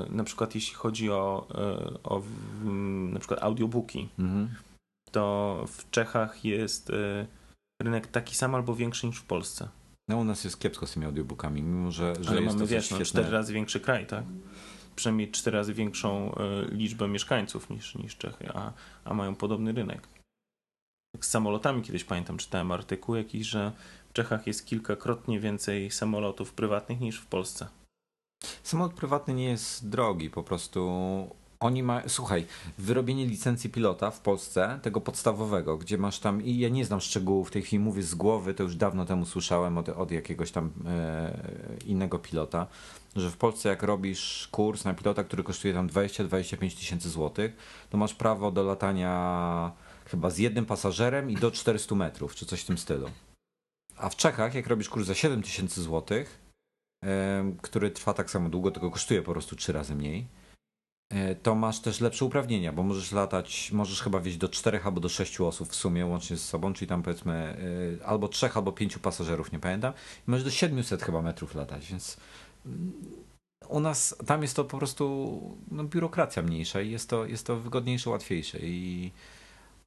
na przykład jeśli chodzi o, o na przykład audiobooki, mhm. to w Czechach jest rynek taki sam albo większy niż w Polsce. No u nas jest kiepsko z tymi audiobookami, mimo że, że Ale jest mamy, wiesz, no, cztery razy większy kraj, tak? Przynajmniej cztery razy większą y, liczbę mieszkańców niż, niż Czechy, a, a mają podobny rynek. Z samolotami kiedyś pamiętam, czytałem artykuł jakiś, że w Czechach jest kilkakrotnie więcej samolotów prywatnych niż w Polsce. Samolot prywatny nie jest drogi, po prostu oni mają, słuchaj, wyrobienie licencji pilota w Polsce, tego podstawowego, gdzie masz tam, i ja nie znam szczegółów, w tej chwili mówię z głowy, to już dawno temu słyszałem od, od jakiegoś tam e, innego pilota, że w Polsce jak robisz kurs na pilota, który kosztuje tam 20-25 tysięcy złotych, to masz prawo do latania chyba z jednym pasażerem i do 400 metrów, czy coś w tym stylu. A w Czechach, jak robisz kurs za 7 tysięcy złotych, e, który trwa tak samo długo, tylko kosztuje po prostu trzy razy mniej, E, to masz też lepsze uprawnienia, bo możesz latać, możesz chyba wieść do czterech albo do sześciu osób w sumie łącznie z sobą, czyli tam powiedzmy e, albo trzech, albo pięciu pasażerów, nie pamiętam. I możesz do 700 chyba metrów latać, więc mm, u nas tam jest to po prostu no, biurokracja mniejsza i jest to, jest to wygodniejsze, łatwiejsze i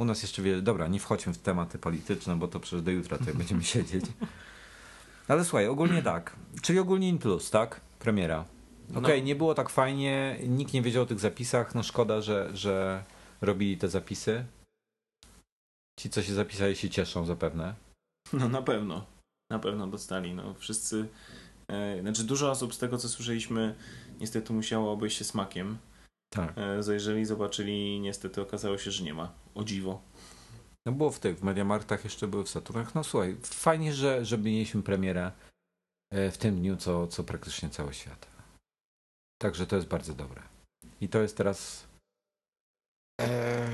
u nas jeszcze wiele, dobra, nie wchodźmy w tematy polityczne, bo to przecież do jutra tutaj będziemy siedzieć. Ale słuchaj, ogólnie tak, czyli ogólnie in plus, tak? Premiera. Okej, okay, no. nie było tak fajnie, nikt nie wiedział o tych zapisach, no szkoda, że, że robili te zapisy. Ci, co się zapisali, się cieszą zapewne. No na pewno, na pewno dostali. No wszyscy, e, znaczy dużo osób z tego, co słyszeliśmy, niestety musiało obejść się smakiem. Tak. E, zajrzeli, zobaczyli, niestety okazało się, że nie ma. O dziwo. No było w tych, w Mediamarktach jeszcze były w Saturnach. No słuchaj, fajnie, że, że mieliśmy premierę e, w tym dniu, co, co praktycznie cały świat. Także to jest bardzo dobre. I to jest teraz. E,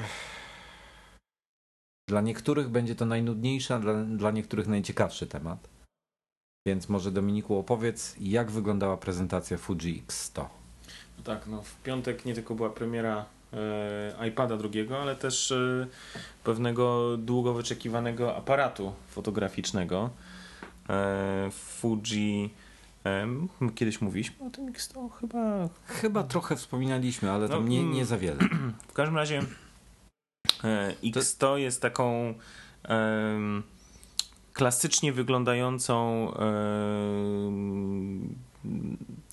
dla niektórych będzie to najnudniejszy, a dla, dla niektórych najciekawszy temat. Więc może Dominiku opowiedz, jak wyglądała prezentacja Fuji X100. Tak, no w piątek nie tylko była premiera e, iPada drugiego, ale też e, pewnego długo wyczekiwanego aparatu fotograficznego. E, Fuji Kiedyś mówiliśmy o tym X100 chyba... Chyba trochę wspominaliśmy, ale tam no, nie, nie za wiele. W każdym razie e, X100 jest taką klasycznie wyglądającą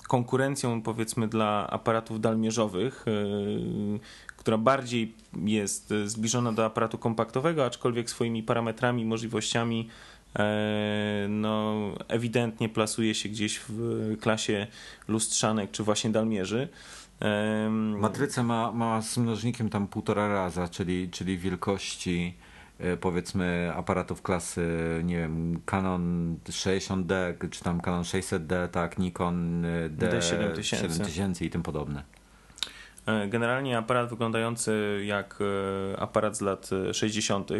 konkurencją powiedzmy dla aparatów dalmierzowych, yy, która bardziej jest zbliżona do aparatu kompaktowego, aczkolwiek swoimi parametrami możliwościami E, no, ewidentnie plasuje się gdzieś w klasie lustrzanek czy właśnie dalmierzy. Matrycę ma, ma z mnożnikiem tam półtora raza, czyli, czyli wielkości e, powiedzmy aparatów klasy, nie wiem, Canon 60D, czy tam Canon 600D, tak, Nikon e, D, D7000 i tym podobne. Generalnie aparat wyglądający jak aparat z lat 60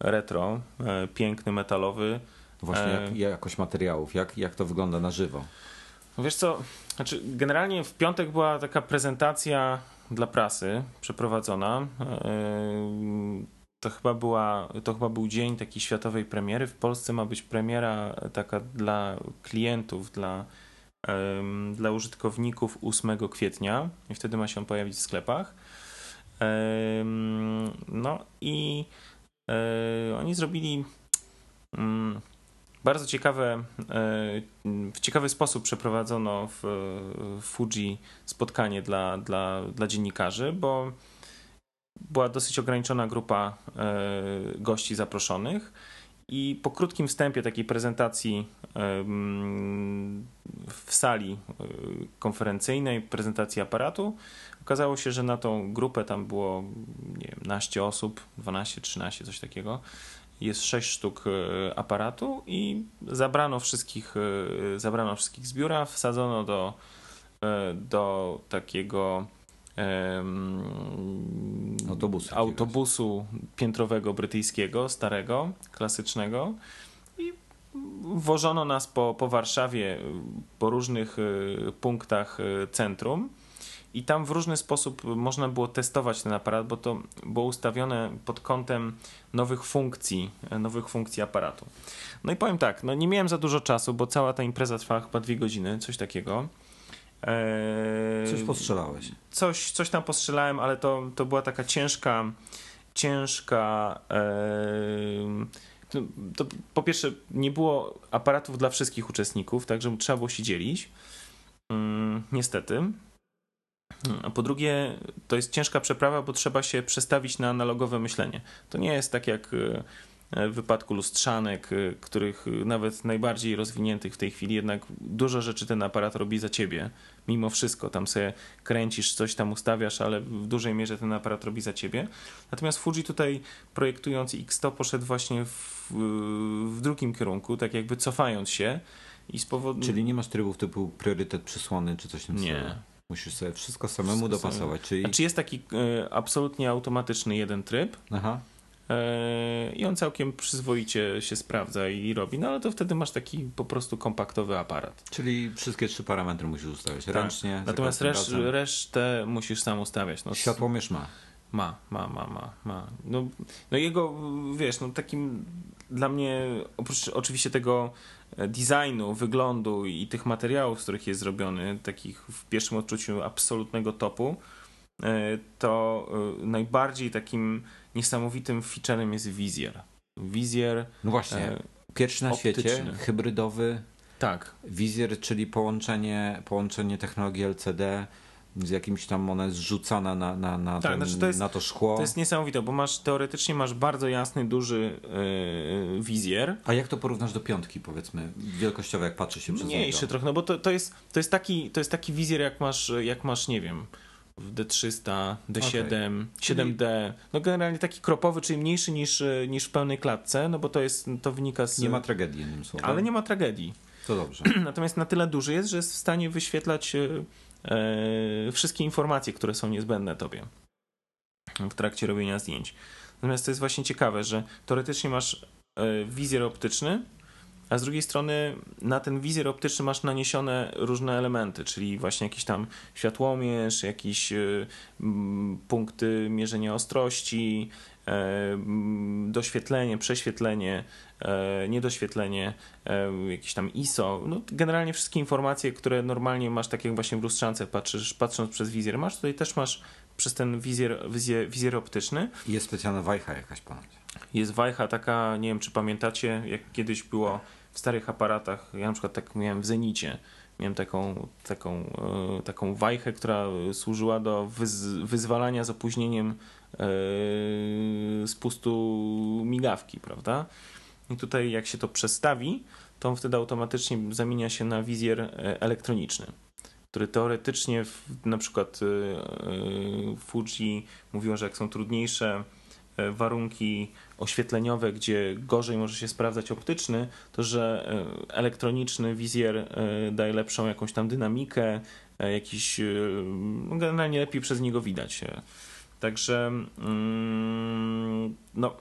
retro, e, piękny, metalowy. Właśnie jak, e, jakość materiałów, jak, jak to wygląda na żywo? No wiesz co, znaczy generalnie w piątek była taka prezentacja dla prasy przeprowadzona. To chyba, była, to chyba był dzień takiej światowej premiery. W Polsce ma być premiera taka dla klientów, dla, dla użytkowników 8 kwietnia i wtedy ma się pojawić w sklepach. No i E, oni zrobili mm, bardzo ciekawe, e, w ciekawy sposób przeprowadzono w Fuji spotkanie dla, dla, dla dziennikarzy, bo była dosyć ograniczona grupa e, gości zaproszonych i po krótkim wstępie takiej prezentacji w sali konferencyjnej, prezentacji aparatu, Okazało się, że na tą grupę tam było nie wiem, naście osób, 12, 13, coś takiego. Jest 6 sztuk e, aparatu i zabrano wszystkich, e, zabrano wszystkich z biura, wsadzono do, e, do takiego autobusu, autobusu piętrowego brytyjskiego, starego, klasycznego. I wożono nas po, po Warszawie, po różnych y, punktach y, centrum. I tam w różny sposób można było testować ten aparat, bo to było ustawione pod kątem nowych funkcji, nowych funkcji aparatu. No i powiem tak, no nie miałem za dużo czasu, bo cała ta impreza trwała chyba dwie godziny, coś takiego. Eee, coś postrzelałeś. Coś, coś tam postrzelałem, ale to, to była taka ciężka, ciężka. Eee, to, to, po pierwsze, nie było aparatów dla wszystkich uczestników, także trzeba było się dzielić. Mm, niestety. A po drugie, to jest ciężka przeprawa, bo trzeba się przestawić na analogowe myślenie. To nie jest tak jak e, w wypadku lustrzanek, e, których nawet najbardziej rozwiniętych w tej chwili, jednak dużo rzeczy ten aparat robi za ciebie. Mimo wszystko, tam sobie kręcisz, coś tam ustawiasz, ale w dużej mierze ten aparat robi za ciebie. Natomiast Fuji tutaj projektując X100 poszedł właśnie w, w drugim kierunku, tak jakby cofając się. I z powodu... Czyli nie masz trybów typu priorytet przysłony czy coś w tym Nie. Musisz sobie wszystko samemu wszystko dopasować. Czyli... Znaczy jest taki y, absolutnie automatyczny jeden tryb. Aha. Y, I on całkiem przyzwoicie się sprawdza i robi, no ale to wtedy masz taki po prostu kompaktowy aparat. Czyli wszystkie trzy parametry musisz ustawiać tak. ręcznie. Natomiast reszt, resztę musisz sam ustawiać. No, Światłomierz ma. Ma, ma, ma, ma, ma. No, no jego, wiesz, no takim dla mnie, oprócz oczywiście tego designu, wyglądu i tych materiałów, z których jest zrobiony, takich w pierwszym odczuciu absolutnego topu, e, to e, najbardziej takim niesamowitym featurem jest wizjer. Wizjer. No właśnie. E, pierwszy na optyczny. świecie, hybrydowy. Tak. Wizjer, czyli połączenie, połączenie technologii LCD z jakimś tam ona jest zrzucana na, na, na, tak, ten, znaczy to jest, na to szkło. To jest niesamowite, bo masz teoretycznie masz bardzo jasny, duży yy, wizjer. A jak to porównasz do piątki, powiedzmy, wielkościowo, jak patrzy się przez Mniejszy niego? trochę, no bo to, to, jest, to, jest taki, to jest taki wizjer, jak masz, jak masz, nie wiem, D300, D7, okay. 7D. No generalnie taki kropowy, czyli mniejszy niż, niż w pełnej klatce, no bo to jest, to wynika z... Nie ma tragedii, jednym słowem. Ale nie ma tragedii. To dobrze. Natomiast na tyle duży jest, że jest w stanie wyświetlać E, wszystkie informacje, które są niezbędne tobie w trakcie robienia zdjęć. Natomiast to jest właśnie ciekawe, że teoretycznie masz e, wizjer optyczny, a z drugiej strony na ten wizjer optyczny masz naniesione różne elementy, czyli właśnie jakiś tam światłomierz, jakieś e, punkty mierzenia ostrości, doświetlenie, prześwietlenie, E, niedoświetlenie, e, jakieś tam ISO, no generalnie wszystkie informacje, które normalnie masz, tak jak właśnie w lustrzance patrzysz, patrząc przez wizjer, masz tutaj też masz przez ten wizjer, wizjer, wizjer optyczny. Jest specjalna wajcha jakaś ponad. Jest wajcha taka, nie wiem czy pamiętacie, jak kiedyś było w starych aparatach, ja na przykład tak miałem w Zenicie, miałem taką, taką, e, taką wajchę, która służyła do wyz, wyzwalania z opóźnieniem spustu migawki, prawda? I tutaj jak się to przestawi, to wtedy automatycznie zamienia się na wizjer e, elektroniczny, który teoretycznie w, na przykład e, e, Fuji mówiło, że jak są trudniejsze warunki oświetleniowe, gdzie gorzej może się sprawdzać optyczny, to że elektroniczny wizjer daje lepszą jakąś tam dynamikę, jakiś, no generalnie lepiej przez niego widać. Także mm, no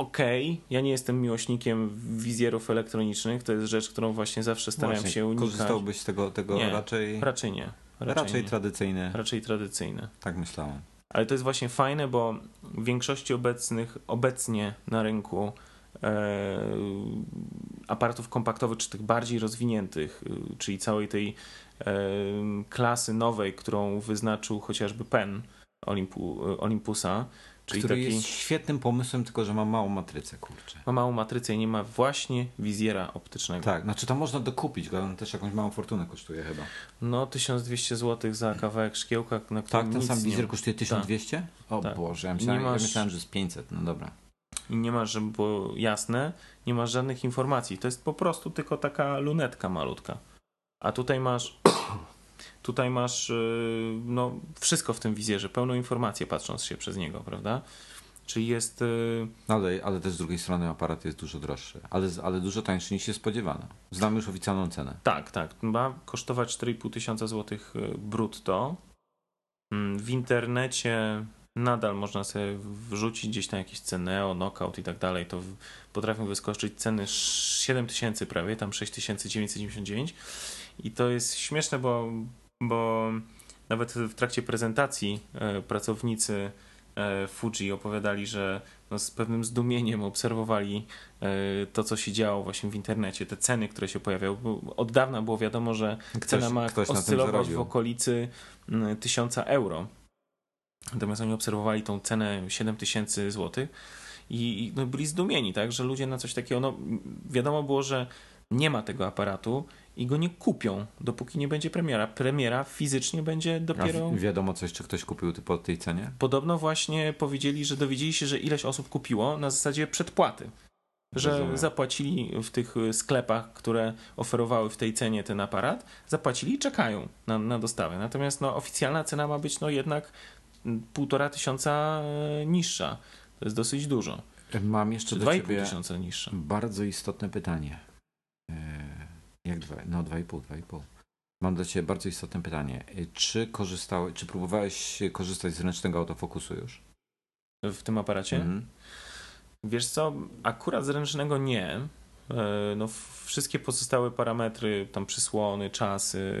okej, okay. ja nie jestem miłośnikiem wizjerów elektronicznych, to jest rzecz, którą właśnie zawsze starałem właśnie, się unikać. Korzystałbyś z tego, tego nie, raczej... Raczej nie. Raczej, raczej nie. tradycyjne. Raczej tradycyjne. Tak myślałem. Ale to jest właśnie fajne, bo w większości obecnych, obecnie na rynku e, aparatów kompaktowych, czy tych bardziej rozwiniętych, y, czyli całej tej e, klasy nowej, którą wyznaczył chociażby PEN Olympu, Olympusa, Czyli który taki... jest świetnym pomysłem, tylko że ma małą matrycę, kurczę. Ma małą matrycę i nie ma właśnie wizjera optycznego. Tak, znaczy to można dokupić, ale on też jakąś małą fortunę kosztuje chyba. No 1200 zł za kawałek szkiełka, na Tak, ten sam wizjer kosztuje 1200? Tak. O tak. Boże, ja myślałem, masz... ja myślałem, że jest 500, no dobra. I nie masz, żeby było jasne, nie masz żadnych informacji. To jest po prostu tylko taka lunetka malutka. A tutaj masz Tutaj masz y, no, wszystko w tym wizjerze, pełną informację patrząc się przez niego, prawda? Czyli jest. y, Ale, ale też z drugiej strony aparat jest dużo droższy, ale, ale dużo tańszy niż się spodziewano. Znam już oficjalną cenę. Tak, tak. Ma kosztować 4,5 tysiąca złotych y, brutto. Mm, W internecie nadal można sobie wrzucić gdzieś tam jakieś Ceneo, Knockout i tak dalej. To potrafią wyskoczyć ceny 7 tysięcy prawie, tam 6999. I to jest śmieszne, bo, bo nawet w trakcie prezentacji e, pracownicy e, Fuji opowiadali, że no z pewnym zdumieniem obserwowali e, to, co się działo właśnie w internecie, te ceny, które się pojawiały. Od dawna było wiadomo, że cena ma ktoś na tym oscylować w okolicy mm, 1000 euro. Natomiast oni obserwowali tą cenę 7000 zł i i, no, byli zdumieni, tak, że ludzie na coś takiego, no wiadomo było, że nie ma tego aparatu i go nie kupią, dopóki nie będzie premiera. Premiera fizycznie będzie A dopiero... wi- wiadomo coś, czy ktoś kupił po tej cenie? Podobno właśnie powiedzieli, że dowiedzieli się, że ileś osób kupiło na zasadzie przedpłaty. Że Rozumiem. zapłacili w tych y, sklepach, które oferowały w tej cenie ten aparat, zapłacili i czekają na, na dostawę. Natomiast no, oficjalna cena ma być no, jednak mm, półtora tysiąca e, niższa. To jest dosyć dużo. Mam jeszcze do ciebie tysiąca niższa. bardzo istotne pytanie. Jak dwa? No 2,5, 2,5. Mam do ciebie bardzo istotne pytanie. E, Czy korzystałeś, czy próbowałeś korzystać z ręcznego autofokusu już? W tym aparacie? Mhm. Wiesz co, akurat z ręcznego nie. E, No, wszystkie pozostałe parametry, tam przysłony, czasy,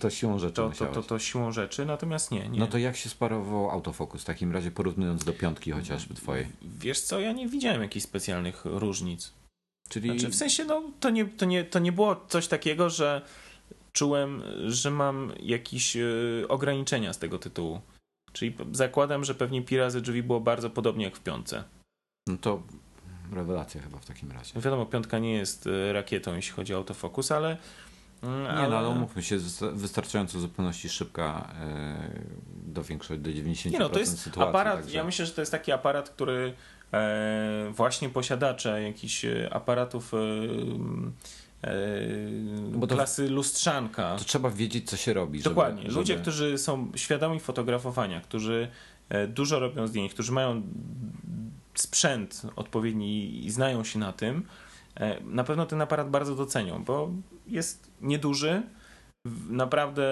To siłą rzeczy to, to, to, to siłą rzeczy, natomiast nie, nie. No to jak się sparował autofokus? W takim razie porównując do piątki chociażby twojej. Wiesz co, ja nie widziałem jakichś specjalnych różnic. Czyli Znaczy, w sensie, no, to nie, to, nie, to nie było coś takiego, że czułem, że mam jakieś e, ograniczenia z tego tytułu. Czyli zakładam, że pewnie pi razy drzwi było bardzo podobnie jak w piątce. no to rewelacja chyba w takim razie. No Wiadomo, piątka nie jest e, rakietą, jeśli chodzi o autofokus, ale... mm, Nie, no ale umówmy się, jest wystarczająco zupełności szybka e, do większości, do 90% Nie no, to jest sytuacji. aparat, także- ja myślę, że to jest taki aparat, który właśnie posiadacze jakichś e, aparatów e, e, Bo to- klasy lustrzanka. To trzeba wiedzieć, co się robi. żeby- Dokładnie. żeby- Ludzie, którzy są świadomi fotografowania, którzy e, dużo robią zdjęć, którzy mają sprzęt odpowiedni i znają się na tym, e, na pewno ten aparat bardzo docenią, bo jest nieduży, naprawdę,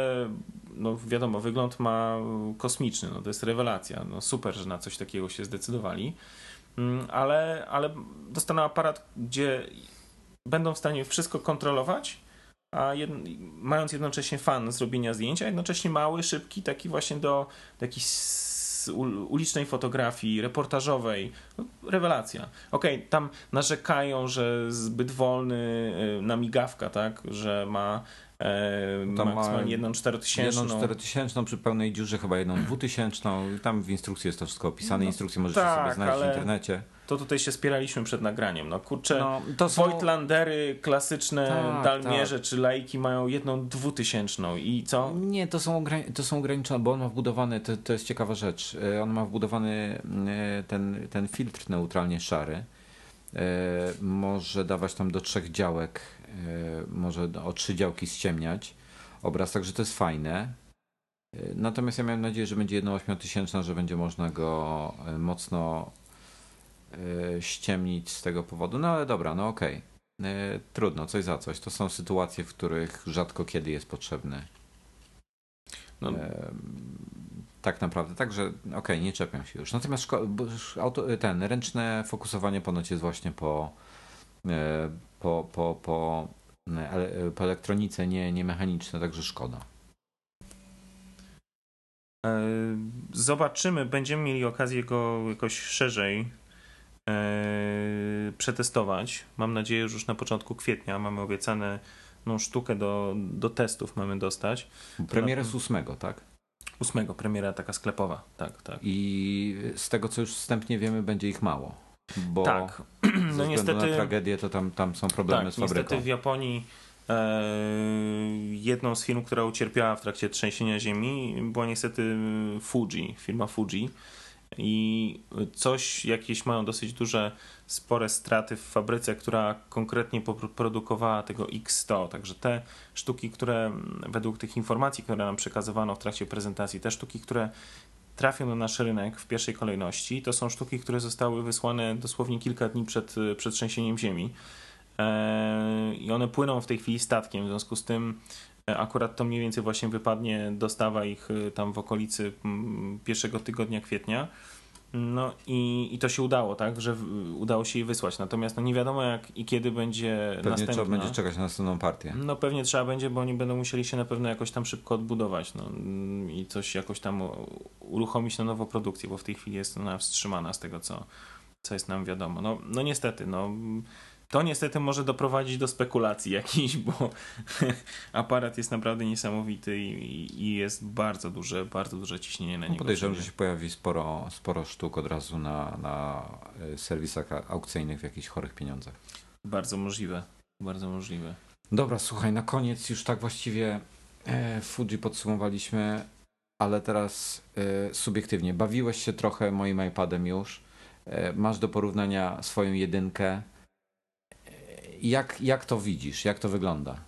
no wiadomo, wygląd ma kosmiczny, no to jest rewelacja, no super, że na coś takiego się zdecydowali, ale, ale dostaną aparat, gdzie będą w stanie wszystko kontrolować, a jed... mając jednocześnie fan zrobienia zdjęcia, jednocześnie mały, szybki, taki właśnie do, do ulicznej fotografii, reportażowej. No, rewelacja. Okej, tam narzekają, że zbyt wolny y, na migawka, tak, że ma Tam ma maksymalnie jedną czterotysięczną. Jedną 4000 przy pełnej dziurze, chyba jedną dwutysięczną. Tam w instrukcji jest to wszystko opisane. No, Instrukcje możecie tak, sobie znaleźć ale- w internecie. To tutaj się spieraliśmy przed nagraniem. No kurczę, No, to są... Voigtlandery klasyczne, Tak, Dalmierze czy Laiki mają jedną dwutysięczną i co? Nie, to są, to są ograniczone, bo on ma wbudowany, to, to jest ciekawa rzecz, e, on ma wbudowany e, ten, ten filtr neutralnie szary. E, Może dawać tam do trzech działek, e, może o trzy działki ściemniać obraz, także to jest fajne. E, Natomiast ja miałem nadzieję, że będzie jedno ośmiotysięczna, że będzie można go e, mocno e, ściemnić z tego powodu. No ale dobra, no okej. E, Trudno, coś za coś. To są sytuacje, w których rzadko kiedy jest potrzebny. No, tak naprawdę, także okej, nie czepiam się już. Natomiast ten ręczne fokusowanie ponoć jest właśnie po, e, po, po, po, e, ele- po elektronice, nie, nie mechaniczne, także szkoda. E, Zobaczymy, będziemy mieli okazję go jakoś szerzej e, przetestować. Mam nadzieję, że już na początku kwietnia mamy obiecane no, sztukę do, do testów mamy dostać. Premierę z ósmego, tak? Ósmego premiera taka sklepowa, tak, tak. I z tego, co już wstępnie wiemy, będzie ich mało. Bo tak, no niestety, na tragedię, to tam, tam są problemy tak, z fabryką. niestety w Japonii e, jedną z firm, która ucierpiała w trakcie trzęsienia ziemi była niestety Fuji, firma Fuji. I coś, jakieś mają dosyć duże, spore straty w fabryce, która konkretnie produkowała tego X100. Także te sztuki, które według tych informacji, które nam przekazywano w trakcie prezentacji, te sztuki, które trafią na nasz rynek w pierwszej kolejności, to są sztuki, które zostały wysłane dosłownie kilka dni przed, przed trzęsieniem ziemi. E, I one płyną w tej chwili statkiem, w związku z tym e, akurat to mniej więcej właśnie wypadnie dostawa ich e, tam w okolicy pierwszego tygodnia kwietnia. No i, i to się udało, tak, że udało się jej wysłać. Natomiast no nie wiadomo jak i kiedy będzie pewnie następna. trzeba będzie czekać na następną partię. No pewnie trzeba będzie, bo oni będą musieli się na pewno jakoś tam szybko odbudować no, i coś jakoś tam uruchomić na nową produkcję, bo w tej chwili jest ona wstrzymana z tego, co, co jest nam wiadomo. No, no niestety, no to niestety może doprowadzić do spekulacji jakichś, bo aparat jest naprawdę niesamowity i, i, jest bardzo duże, bardzo duże ciśnienie na no, niego. Podejrzewam, że się pojawi sporo, sporo sztuk od razu na, na e, serwisach aukcyjnych w jakichś chorych pieniądzach. Bardzo możliwe, bardzo możliwe. Dobra, słuchaj, na koniec już tak właściwie e, Fuji podsumowaliśmy, ale teraz e, subiektywnie. Bawiłeś się trochę moim iPadem już. E, masz do porównania swoją jedynkę jak, jak to widzisz? Jak to wygląda?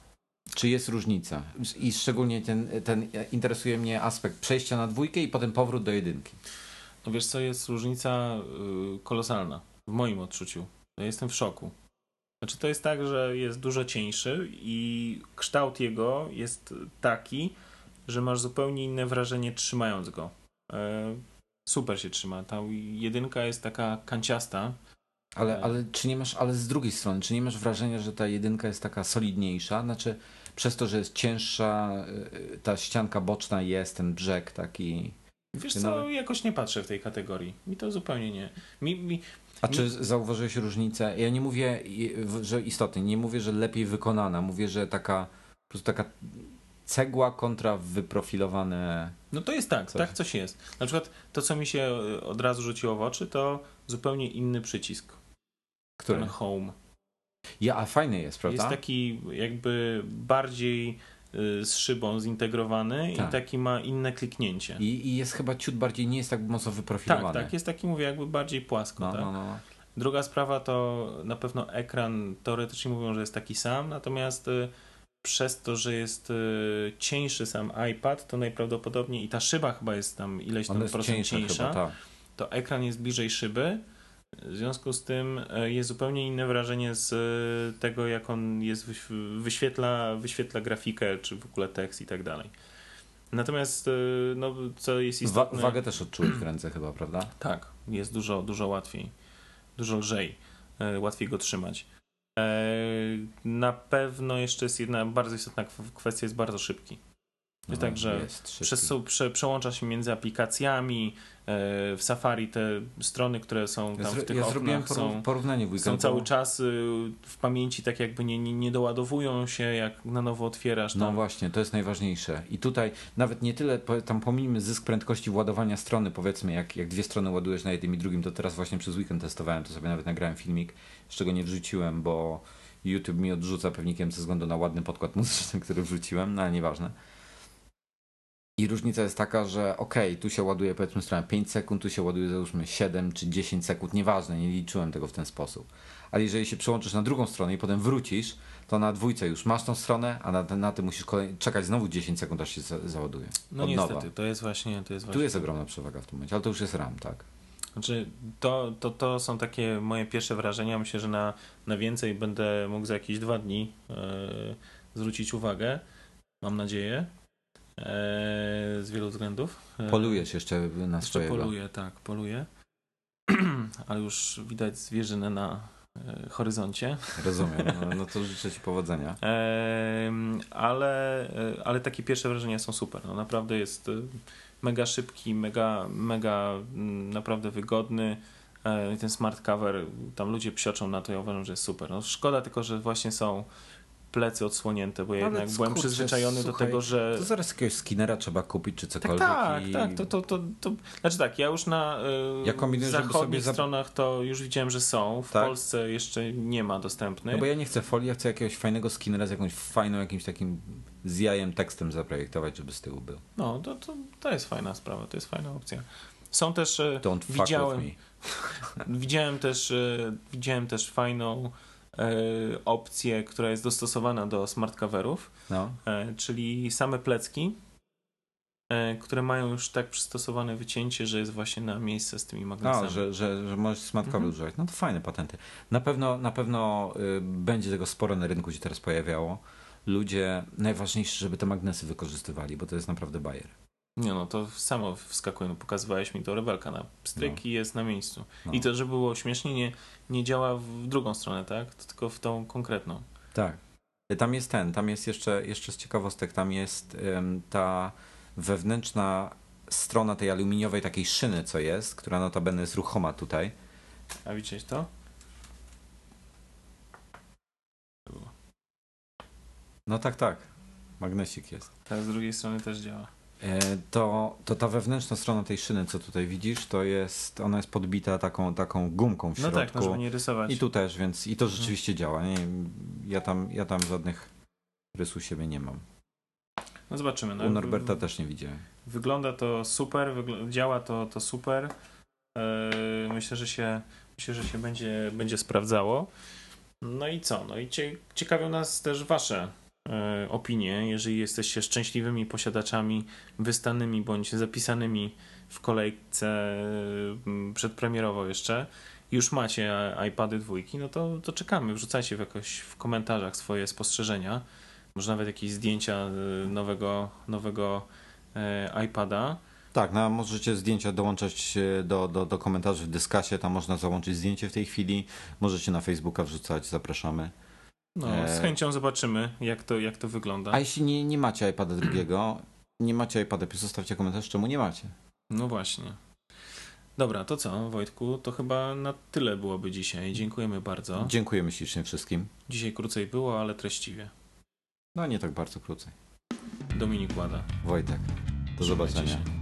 Czy jest różnica? I szczególnie ten, ten interesuje mnie aspekt przejścia na dwójkę i potem powrót do jedynki. No wiesz co, jest różnica y, kolosalna w moim odczuciu. Ja jestem w szoku. Znaczy to jest tak, że jest dużo cieńszy i kształt jego jest taki, że masz zupełnie inne wrażenie trzymając go. E, super się trzyma. Ta jedynka jest taka kanciasta, ale, ale czy nie masz, ale z drugiej strony, czy nie masz wrażenia, że ta jedynka jest taka solidniejsza? Znaczy, przez to, że jest cięższa, y, ta ścianka boczna jest, ten brzeg taki. Wiesz co, nawet... jakoś nie patrzę w tej kategorii. Mi to zupełnie nie. Mi, mi, A mi... czy zauważyłeś różnicę? Ja nie mówię, że istotnie, nie mówię, że lepiej wykonana. Mówię, że taka po prostu taka cegła kontra wyprofilowane. No to jest tak, coś. tak coś jest. Na przykład to, co mi się od razu rzuciło w oczy, to zupełnie inny przycisk. Który? Ten home. Ja, a fajny jest, prawda? Jest taki jakby bardziej y, z szybą zintegrowany tak. i taki ma inne kliknięcie. I, I, jest chyba ciut bardziej, nie jest tak mocno wyprofilowany. Tak, tak, jest taki, mówię, jakby bardziej płasko. No, tak? no, no. Druga sprawa to na pewno ekran, teoretycznie mówią, że jest taki sam, natomiast y, przez to, że jest y, cieńszy sam iPad, to najprawdopodobniej i ta szyba chyba jest tam ileś tam procent cieńsza, cieńsza chyba, tak. to ekran jest bliżej szyby, w związku z tym e, jest zupełnie inne wrażenie z e, tego, jak on jest, wyświetla, wyświetla grafikę, czy w ogóle tekst i tak dalej. Natomiast, e, no, co jest istotne... Wa wagę też odczułeś w ręce chyba, prawda? Tak, jest dużo, dużo łatwiej, dużo lżej, łatwiej go trzymać. Na pewno jeszcze jest jedna bardzo istotna kwestia, jest bardzo szybki. No, tak, że przez, prze, przełącza się między aplikacjami, e, w Safari te strony, które są tam w tych ja zrobiłem są, porównanie w są cały czas y, w pamięci tak jakby nie, nie, nie doładowują się, jak na nowo otwierasz. No tam. No właśnie, to jest najważniejsze. I tutaj nawet nie tyle, tam pomijmy zysk prędkości władowania strony, powiedzmy, jak, jak dwie strony ładujesz na jednym i drugim, to teraz właśnie przez weekend testowałem, to sobie nawet nagrałem filmik, z czego nie wrzuciłem, bo YouTube mi odrzuca pewnikiem ze względu na ładny podkład muzyczny, który wrzuciłem, no ale nieważne. I różnica jest taka, że ok, tu się ładuje powiedzmy strona 5 sekund, tu się ładuje załóżmy 7 czy 10 sekund, nieważne, nie liczyłem tego w ten sposób. Ale jeżeli się przełączysz na drugą stronę i potem wrócisz, to na dwójce już masz tą stronę, a na, na tym musisz kolej, czekać znowu 10 sekund, aż się za, załaduje. No Od niestety, nowa. to jest właśnie... To jest właśnie... Tu jest ogromna przewaga w tym momencie, ale to już jest RAM, tak? Znaczy, to, to, to są takie moje pierwsze wrażenia. Myślę, że na, na więcej będę mógł za jakieś dwa dni yy, zwrócić uwagę. Mam nadzieję. E, z wielu względów. E, polujesz jeszcze na jeszcze swojego. Poluję, tak, poluję. Ale już widać zwierzynę na e, horyzoncie. Rozumiem, no, no to życzę Ci powodzenia. ale, ale takie pierwsze wrażenia są super. No, naprawdę jest mega szybki, mega, mega mm, naprawdę wygodny. Ten smart cover, tam ludzie psioczą na to, ja uważam, że jest super. No, szkoda tylko, że właśnie są plecy odsłonięte, bo ja jednak byłem przyzwyczajony słuchaj, do tego, że... To zaraz jakiegoś skinera trzeba kupić, czy cokolwiek. Tak, i... tak, to, to, to, to... Znaczy tak, ja już na yy, ja kombinuję, zachodnich sobie... stronach to już widziałem, że są. W tak? Polsce jeszcze nie ma dostępnych. No bo ja nie chcę folii, ja chcę jakiegoś fajnego skinera z jakąś fajną, jakimś takim z jajem tekstem zaprojektować, żeby z tyłu był. No, to, to, to jest fajna sprawa, to jest fajna opcja. Są też... E, Don't widziałem, widziałem też e, widziałem też fajną opcję, która jest dostosowana do smart coverów, no. E, czyli same plecki e, które mają już tak przystosowane wycięcie, że jest właśnie na miejsce z tymi magnesami. A, że, że, że możesz smart kabel Mhm. używać. No to fajne patenty. Na pewno, na pewno y, będzie tego sporo na rynku się teraz pojawiało. Ludzie, najważniejsze, żeby te magnesy wykorzystywali, bo to jest naprawdę bajer. Nie no, to samo wskakuje. No, pokazywałeś mi to rebelka na pstryk No. i jest na miejscu. No. I to, żeby było śmiesznie, nie, nie działa w drugą stronę, tak? To tylko w tą konkretną. Tak. Tam jest ten, tam jest jeszcze, jeszcze z ciekawostek, tam jest ym, ta wewnętrzna strona tej aluminiowej takiej szyny, co jest, która notabene jest ruchoma tutaj. A widziałeś to? No tak, tak. Magnesik jest. Teraz z drugiej strony też działa. E, To, to ta wewnętrzna strona tej szyny, co tutaj widzisz, to jest, ona jest podbita taką, taką gumką w No środku. tak, no żeby nie rysować. I tu też, więc i to rzeczywiście działa. Nie, ja, tam, ja tam żadnych rysów siebie nie mam. No zobaczymy. No, U Norberta też nie widziałem. Wygląda to super, wygl- działa to, to super. Eee, myślę, że się, myślę, że się będzie, będzie sprawdzało. No i co? No i cie, ciekawią nas też Wasze opinie, jeżeli jesteście szczęśliwymi posiadaczami wystanymi bądź zapisanymi w kolejce mm, przedpremierowo jeszcze. Już macie e, iPady dwójki, no to, to czekamy. Wrzucajcie w jakoś w komentarzach swoje spostrzeżenia. Może nawet jakieś zdjęcia e, nowego, nowego e, iPada. Tak, no, możecie zdjęcia dołączać e, do, do, do komentarzy w dyskasie, tam można załączyć zdjęcie w tej chwili. Możecie na Facebooka wrzucać, zapraszamy. No, E, z chęcią zobaczymy, jak to, jak to wygląda. A jeśli nie, nie macie iPada drugiego, nie macie iPada, zostawcie komentarz, czemu nie macie. No właśnie. Dobra, to co, Wojtku? To chyba na tyle byłoby dzisiaj. Dziękujemy bardzo. Dziękujemy ślicznie wszystkim. Dzisiaj krócej było, ale treściwie. No nie tak bardzo krócej. Dominik Łada. Wojtek, do Trzymajcie zobaczenia. się.